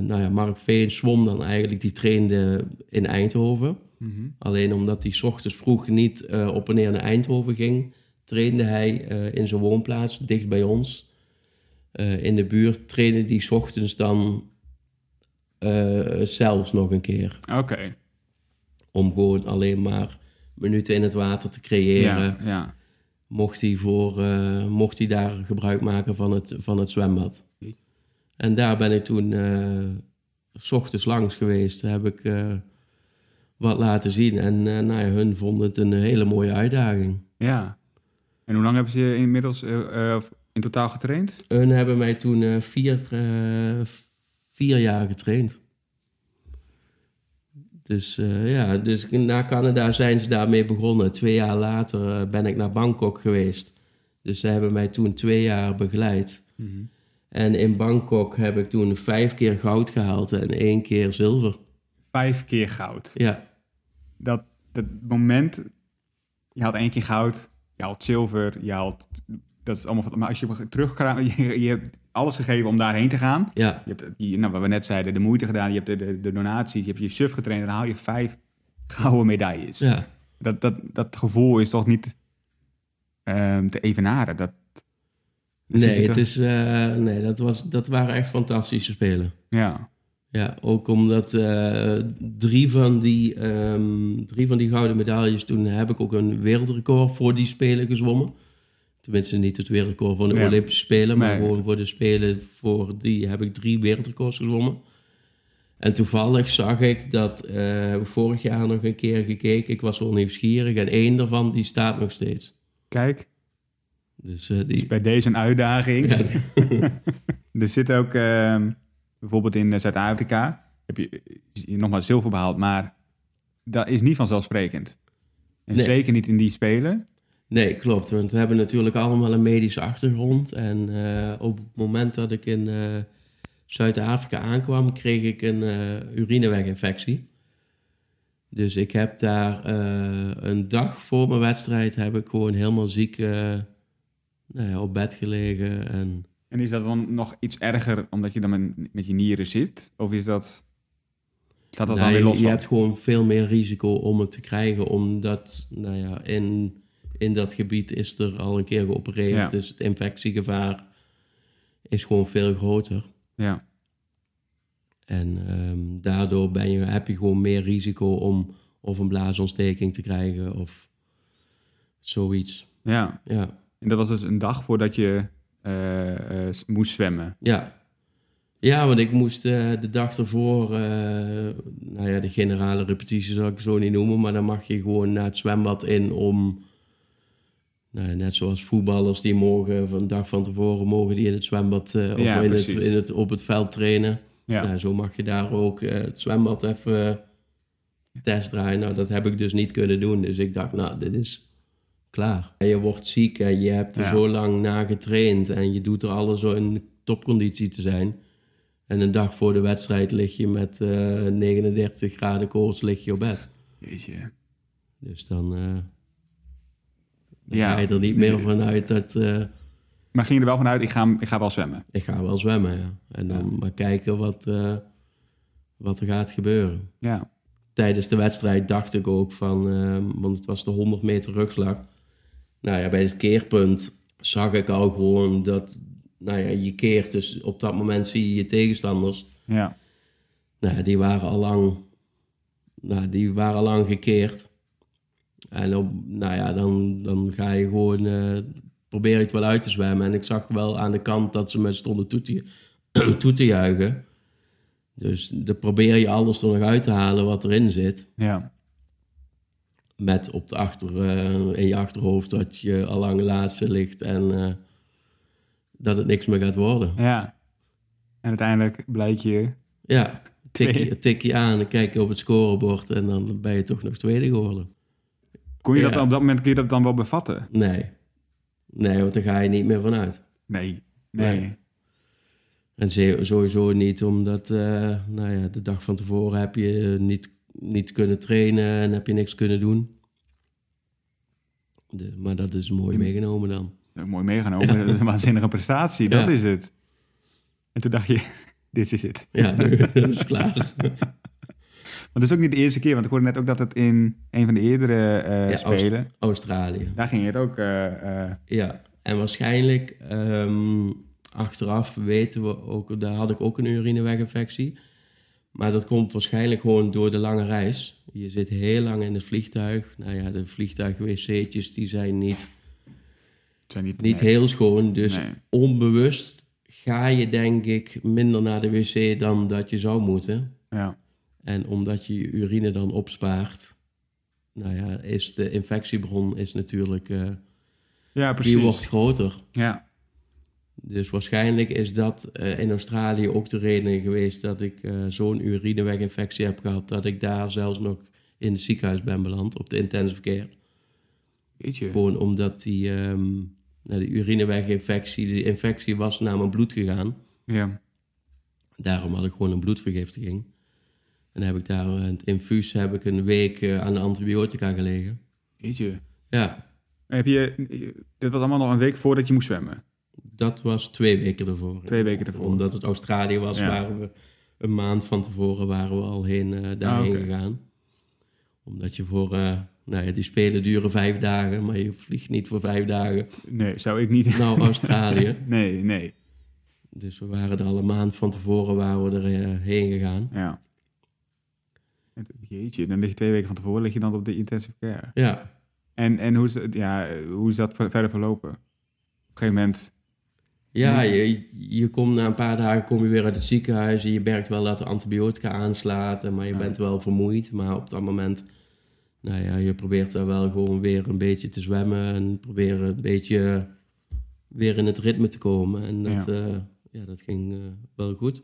nou ja, Mark Veens zwom dan eigenlijk, die trainde in Eindhoven. Mm Alleen omdat hij s ochtends vroeg niet uh, op en neer naar Eindhoven ging, trainde hij uh, in zijn woonplaats, dicht bij ons, uh, in de buurt, trainde hij s ochtends dan zelfs nog een keer. Oké. Okay. Om gewoon alleen maar minuten in het water te creëren. Ja, ja. Mocht, hij voor, mocht hij daar gebruik maken van het, van het zwembad. En daar ben ik toen s ochtends langs geweest. Heb ik wat laten zien. En uh, nou ja, hun vonden het een hele mooie uitdaging. Ja. En hoe lang hebben ze inmiddels uh, in totaal getraind? Hun hebben mij toen vier, vier jaar getraind. Dus ja, dus na Canada zijn ze daarmee begonnen. Twee jaar later ben ik naar Bangkok geweest. Dus ze hebben mij toen twee jaar begeleid. Mm -hmm. En in Bangkok heb ik toen vijf keer goud gehaald en één keer zilver. Vijf keer goud? Ja dat, dat moment, je haalt één keer goud, je haalt zilver, je haalt, dat is allemaal, maar als je terug, je, je hebt alles gegeven om daarheen te gaan. Ja. Je hebt, je, nou, wat we net zeiden, de moeite gedaan, je hebt de, de, de donatie, je hebt je suf getraind en dan haal je vijf gouden medailles. Ja. Dat, dat, dat gevoel is toch niet um, te evenaren. Dat, nee, het is, uh, nee dat, was, dat waren echt fantastische spelen. Ja. Ja, ook omdat uh, drie, van die, um, drie van die gouden medailles, toen heb ik ook een wereldrecord voor die Spelen gezwommen. Tenminste, niet het wereldrecord van de Nee. Olympische Spelen, maar Nee. gewoon voor de Spelen, voor die heb ik drie wereldrecords gezwommen. En toevallig zag ik dat, eh, heb ik vorig jaar nog een keer gekeken, ik was wel nieuwsgierig en één daarvan die staat nog steeds. Kijk, Dus eh, dus die, bij deze een uitdaging. Ja. er zit ook, ehm, bijvoorbeeld in eh, Zuid-Afrika, heb je, je nogmaals zilver behaald, maar dat is niet vanzelfsprekend. En Nee. zeker niet in die spelen. Nee, klopt. Want we hebben natuurlijk allemaal een medische achtergrond. En eh, op het moment dat ik in eh, Zuid-Afrika aankwam, kreeg ik een eh, urineweginfectie. Dus ik heb daar eh, een dag voor mijn wedstrijd heb ik gewoon helemaal ziek eh, nou ja, op bed gelegen. En En is dat dan nog iets erger omdat je dan met, met je nieren zit? Of is dat, staat dat dan weer je, los je van? hebt gewoon veel meer risico om het te krijgen, omdat nou ja, in, in dat gebied is er al een keer geopereerd. Ja. Dus het infectiegevaar is gewoon veel groter. Ja, En ehm, daardoor ben je, heb je gewoon meer risico om of een blaasontsteking te krijgen of zoiets. ja. Ja, En dat was dus een dag voordat je moest zwemmen. ja. Ja, want ik moest eh, de dag ervoor, eh, nou ja, de generale repetitie zal ik zo niet noemen, maar dan mag je gewoon naar het zwembad in om, nou ja, net zoals voetballers die mogen van de dag van tevoren mogen die in het zwembad eh, of Ja, in het, in het, op het veld trainen. Ja, Nou, zo mag je daar ook eh, het zwembad even test draaien. Nou, dat heb ik dus niet kunnen doen. Dus ik dacht, nou, dit is klaar. En je wordt ziek en je hebt er Ja. zo lang na getraind. En je doet er alles zo in topconditie te zijn. En een dag voor de wedstrijd lig je met eh 39 graden koorts lig je op bed. jeetje. Dus dan, eh, dan Ja. ga je er niet meer vanuit dat... eh, Maar ging je er wel vanuit, ik ga, ik ga wel zwemmen? ik ga wel zwemmen, ja. En dan maar kijken wat, wat er gaat gebeuren. Ja, tijdens de wedstrijd dacht ik ook van, want het was de 100 meter rugslag. Nou ja, bij het keerpunt zag ik al gewoon dat, nou ja, je keert. Dus op dat moment zie je je tegenstanders. ja, Nou, ja, die waren al lang, nou, die waren al lang gekeerd. En op, nou ja, dan, dan ga je gewoon, eh, probeer je het wel uit te zwemmen. En ik zag wel aan de kant dat ze me stonden toe te, toe te juichen. Dus dan probeer je alles er nog uit te halen wat erin zit. Ja. Met op de achter, eh, in je achterhoofd dat je al lang laatste ligt en eh, dat het niks meer gaat worden. Ja. En uiteindelijk blijkt je... Ja, tik Twee. je, tik je aan en kijk je op het scorebord en dan ben je toch nog tweede geworden. Kon je Ja. dat op dat moment kun je dat dan wel bevatten? Nee. Nee, want daar ga je niet meer vanuit. Nee. Nee. Nee. En sowieso niet, omdat eh, nou ja, de dag van tevoren heb je niet, niet kunnen trainen en heb je niks kunnen doen. De, maar dat is mooi meegenomen dan. Dat is Mooi meegenomen. Dat is een waanzinnige prestatie. Dat Ja. is het. En toen dacht je, dit is het. Ja, nu dat is klaar. Maar dat is ook niet de eerste keer. Want ik hoorde net ook dat het in een van de eerdere eh, Ja, spelen... Aust- Australië. Daar ging het ook... eh, eh, Ja, en waarschijnlijk ehm, achteraf weten we ook, daar had ik ook een urineweginfectie. Maar dat komt waarschijnlijk gewoon door de lange reis. Je zit heel lang in het vliegtuig. Nou ja, de vliegtuig-wc'tjes die zijn niet, zijn niet, niet nee. heel schoon. Dus Nee. onbewust ga je denk ik minder naar de wc dan dat je zou moeten. Ja. En omdat je je urine dan opspaart, nou ja, is de infectiebron is natuurlijk, eh, ja, precies. die wordt groter. Ja. Dus waarschijnlijk is dat eh, in Australië ook de reden geweest dat ik eh, zo'n urineweginfectie heb gehad, dat ik daar zelfs nog in het ziekenhuis ben beland, op de intensive care. Weet je. Gewoon omdat die, ehm nou, de urineweginfectie, de infectie was naar mijn bloed gegaan. Ja. Daarom had ik gewoon een bloedvergiftiging. En heb ik daar in het infuus heb ik een week eh, aan de antibiotica gelegen. Weet je. Ja, Heb je... Dit was allemaal nog een week voordat je moest zwemmen. Dat was twee weken ervoor. Twee weken ervoor. Omdat het Australië was, Ja. waren we een maand van tevoren waren we al heen, eh, daarheen Ah, oké. gegaan. Omdat je voor, eh, nou ja, die spelen duren vijf dagen, maar je vliegt niet voor vijf dagen Nee, zou ik niet... naar Australië. nee, nee. dus we waren er al een maand van tevoren waren we er eh, heen gegaan. Ja. En- Jeetje, dan lig je twee weken van tevoren lig je dan op de intensive care. Ja, En, en hoe, is, ja, hoe is dat ver- verder verlopen? Op een gegeven moment... ja je, je komt na een paar dagen kom je weer uit het ziekenhuis en je merkt wel dat de antibiotica aanslaat, maar je bent wel vermoeid. Maar op dat moment, nou ja, je probeert daar wel gewoon weer een beetje te zwemmen en proberen een beetje weer in het ritme te komen. En dat, ja. ja, dat ging eh, wel goed.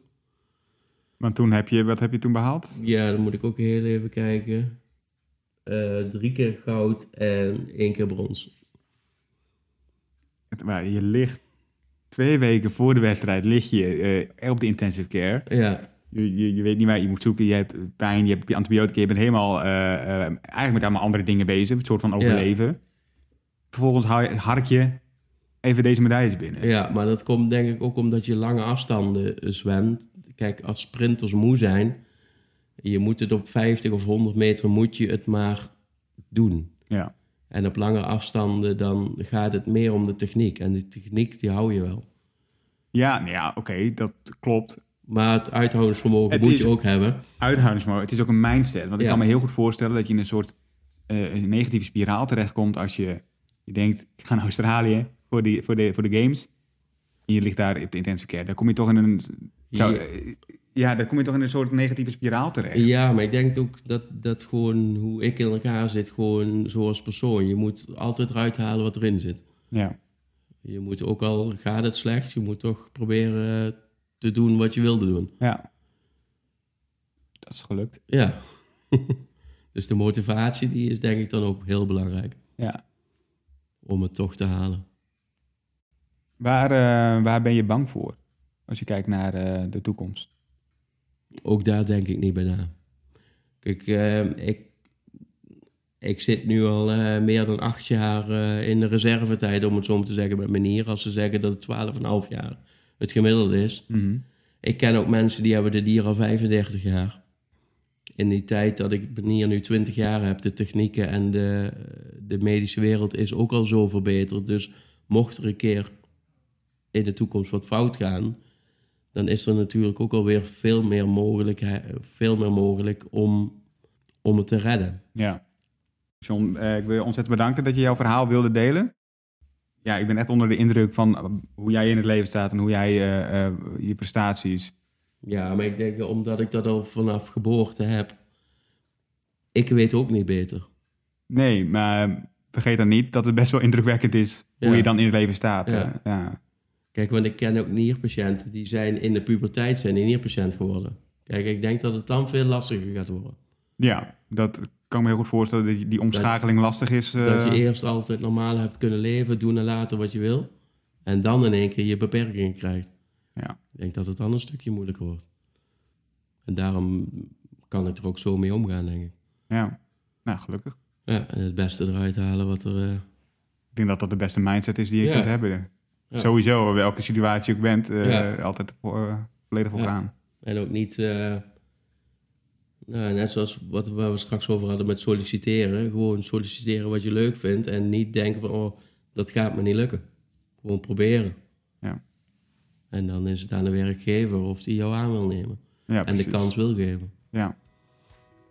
Want toen heb je... Wat heb je toen behaald? Ja, dan moet ik ook heel even kijken. Eh, drie keer goud en één keer brons. Maar je ligt twee weken voor de wedstrijd lig je eh, op de intensive care. Ja, Je, je, je weet niet waar je moet zoeken. Je hebt pijn, je hebt je antibiotica. Je bent helemaal eh, eh, eigenlijk met allemaal andere dingen bezig. Een soort van overleven. Vervolgens ha- hark je even deze medailles binnen. ja, maar dat komt denk ik ook omdat je lange afstanden zwemt. Kijk, als sprinters moe zijn, je moet het op 50 of 100 meter moet je het maar doen. Ja. En op lange afstanden dan gaat het meer om de techniek. En die techniek die hou je wel. Ja, nou ja, oké, dat klopt. Maar het uithoudingsvermogen Het moet je ook hebben. Uithoudingsvermogen, het is ook een mindset. Want ik kan me heel goed voorstellen dat je in een soort eh, een negatieve spiraal terechtkomt als je, je denkt, ik ga naar Australië voor, die, voor, de, voor de games. En je ligt daar op de intensive care. Dan kom je toch in een... Zou, Ja. Ja, dan kom je toch in een soort negatieve spiraal terecht. Ja, maar ik denk ook dat, dat gewoon hoe ik in elkaar zit, gewoon zoals persoon. Je moet altijd eruit halen wat erin zit. Ja. Je moet ook al gaat het slecht, je moet toch proberen te doen wat je wilde doen. ja. Dat is gelukt. Ja. dus de motivatie die is denk ik dan ook heel belangrijk Ja. om het toch te halen. Waar, eh, waar ben je bang voor? Als je kijkt naar eh, de toekomst. Ook daar denk ik niet bij na. Kijk, eh, ik, ik zit nu al eh, meer dan acht jaar eh, in de reservetijd, om het zo te zeggen, met manier. Als ze zeggen dat het 12,5 jaar het gemiddelde is. Ik ken ook mensen die hebben de dier al 35 jaar. In die tijd dat ik manier nu 20 jaar heb, de technieken en de, de medische wereld is ook al zo verbeterd. Dus mocht er een keer in de toekomst wat fout gaan, dan is er natuurlijk ook alweer veel meer mogelijk, veel meer mogelijk om, om het te redden. Ja. John, eh, ik wil je ontzettend bedanken dat je jouw verhaal wilde delen. ja, ik ben echt onder de indruk van hoe jij in het leven staat en hoe jij eh, eh, je prestaties. Ja, maar ik denk omdat ik dat al vanaf geboorte heb. Ik weet ook niet beter. Nee, maar vergeet dan niet dat het best wel indrukwekkend is hoe Ja. je dan in het leven staat. Ja. eh, ja. Kijk, want ik ken ook nierpatiënten die zijn in de puberteit zijn die nierpatiënt geworden. Kijk, ik denk dat het dan veel lastiger gaat worden. ja, dat kan ik me heel goed voorstellen dat die, die omschakeling lastig is. eh, Dat je eerst altijd normaal hebt kunnen leven, doen en laten wat je wil. En dan in één keer je beperkingen krijgt. Ja. Ik denk dat het dan een stukje moeilijker wordt. En daarom kan ik er ook zo mee omgaan, denk ik. ja, nou gelukkig. Ja, en het beste eruit halen wat er... eh, Ik denk dat dat de beste mindset is die je Ja. kunt hebben. Sowieso, welke situatie je ook bent, eh, altijd eh, volledig voor gaan. En ook niet, eh, nou, net zoals wat waar we straks over hadden met solliciteren. Gewoon solliciteren wat je leuk vindt en niet denken van, oh, dat gaat me niet lukken. Gewoon proberen. Ja. En dan is het aan de werkgever of die jou aan wil nemen. Ja, en de kans wil geven. Ja.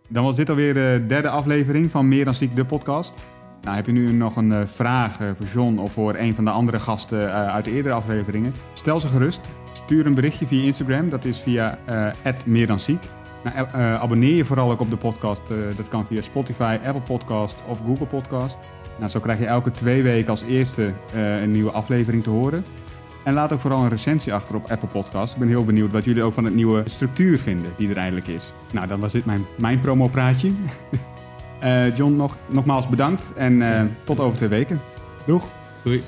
Dan was dit alweer de derde aflevering van Meer dan Ziek, de podcast. Nou, heb je nu nog een eh, vraag eh, voor John of voor een van de andere gasten eh, uit de eerdere afleveringen? Stel ze gerust. Stuur een berichtje via Instagram. Dat is via eh meer dan ziek. Nou, abonneer je vooral ook op de podcast. dat kan via Spotify, Apple Podcast of Google Podcast. Nou, zo krijg je elke twee weken als eerste een nieuwe aflevering te horen. En laat ook vooral een recensie achter op Apple Podcast. Ik ben heel benieuwd wat jullie ook van het nieuwe structuur vinden die er eindelijk is. Nou, dan was dit mijn, mijn promopraatje. Eh John, nog, nogmaals bedankt en eh, tot over twee weken. Doeg! Doei.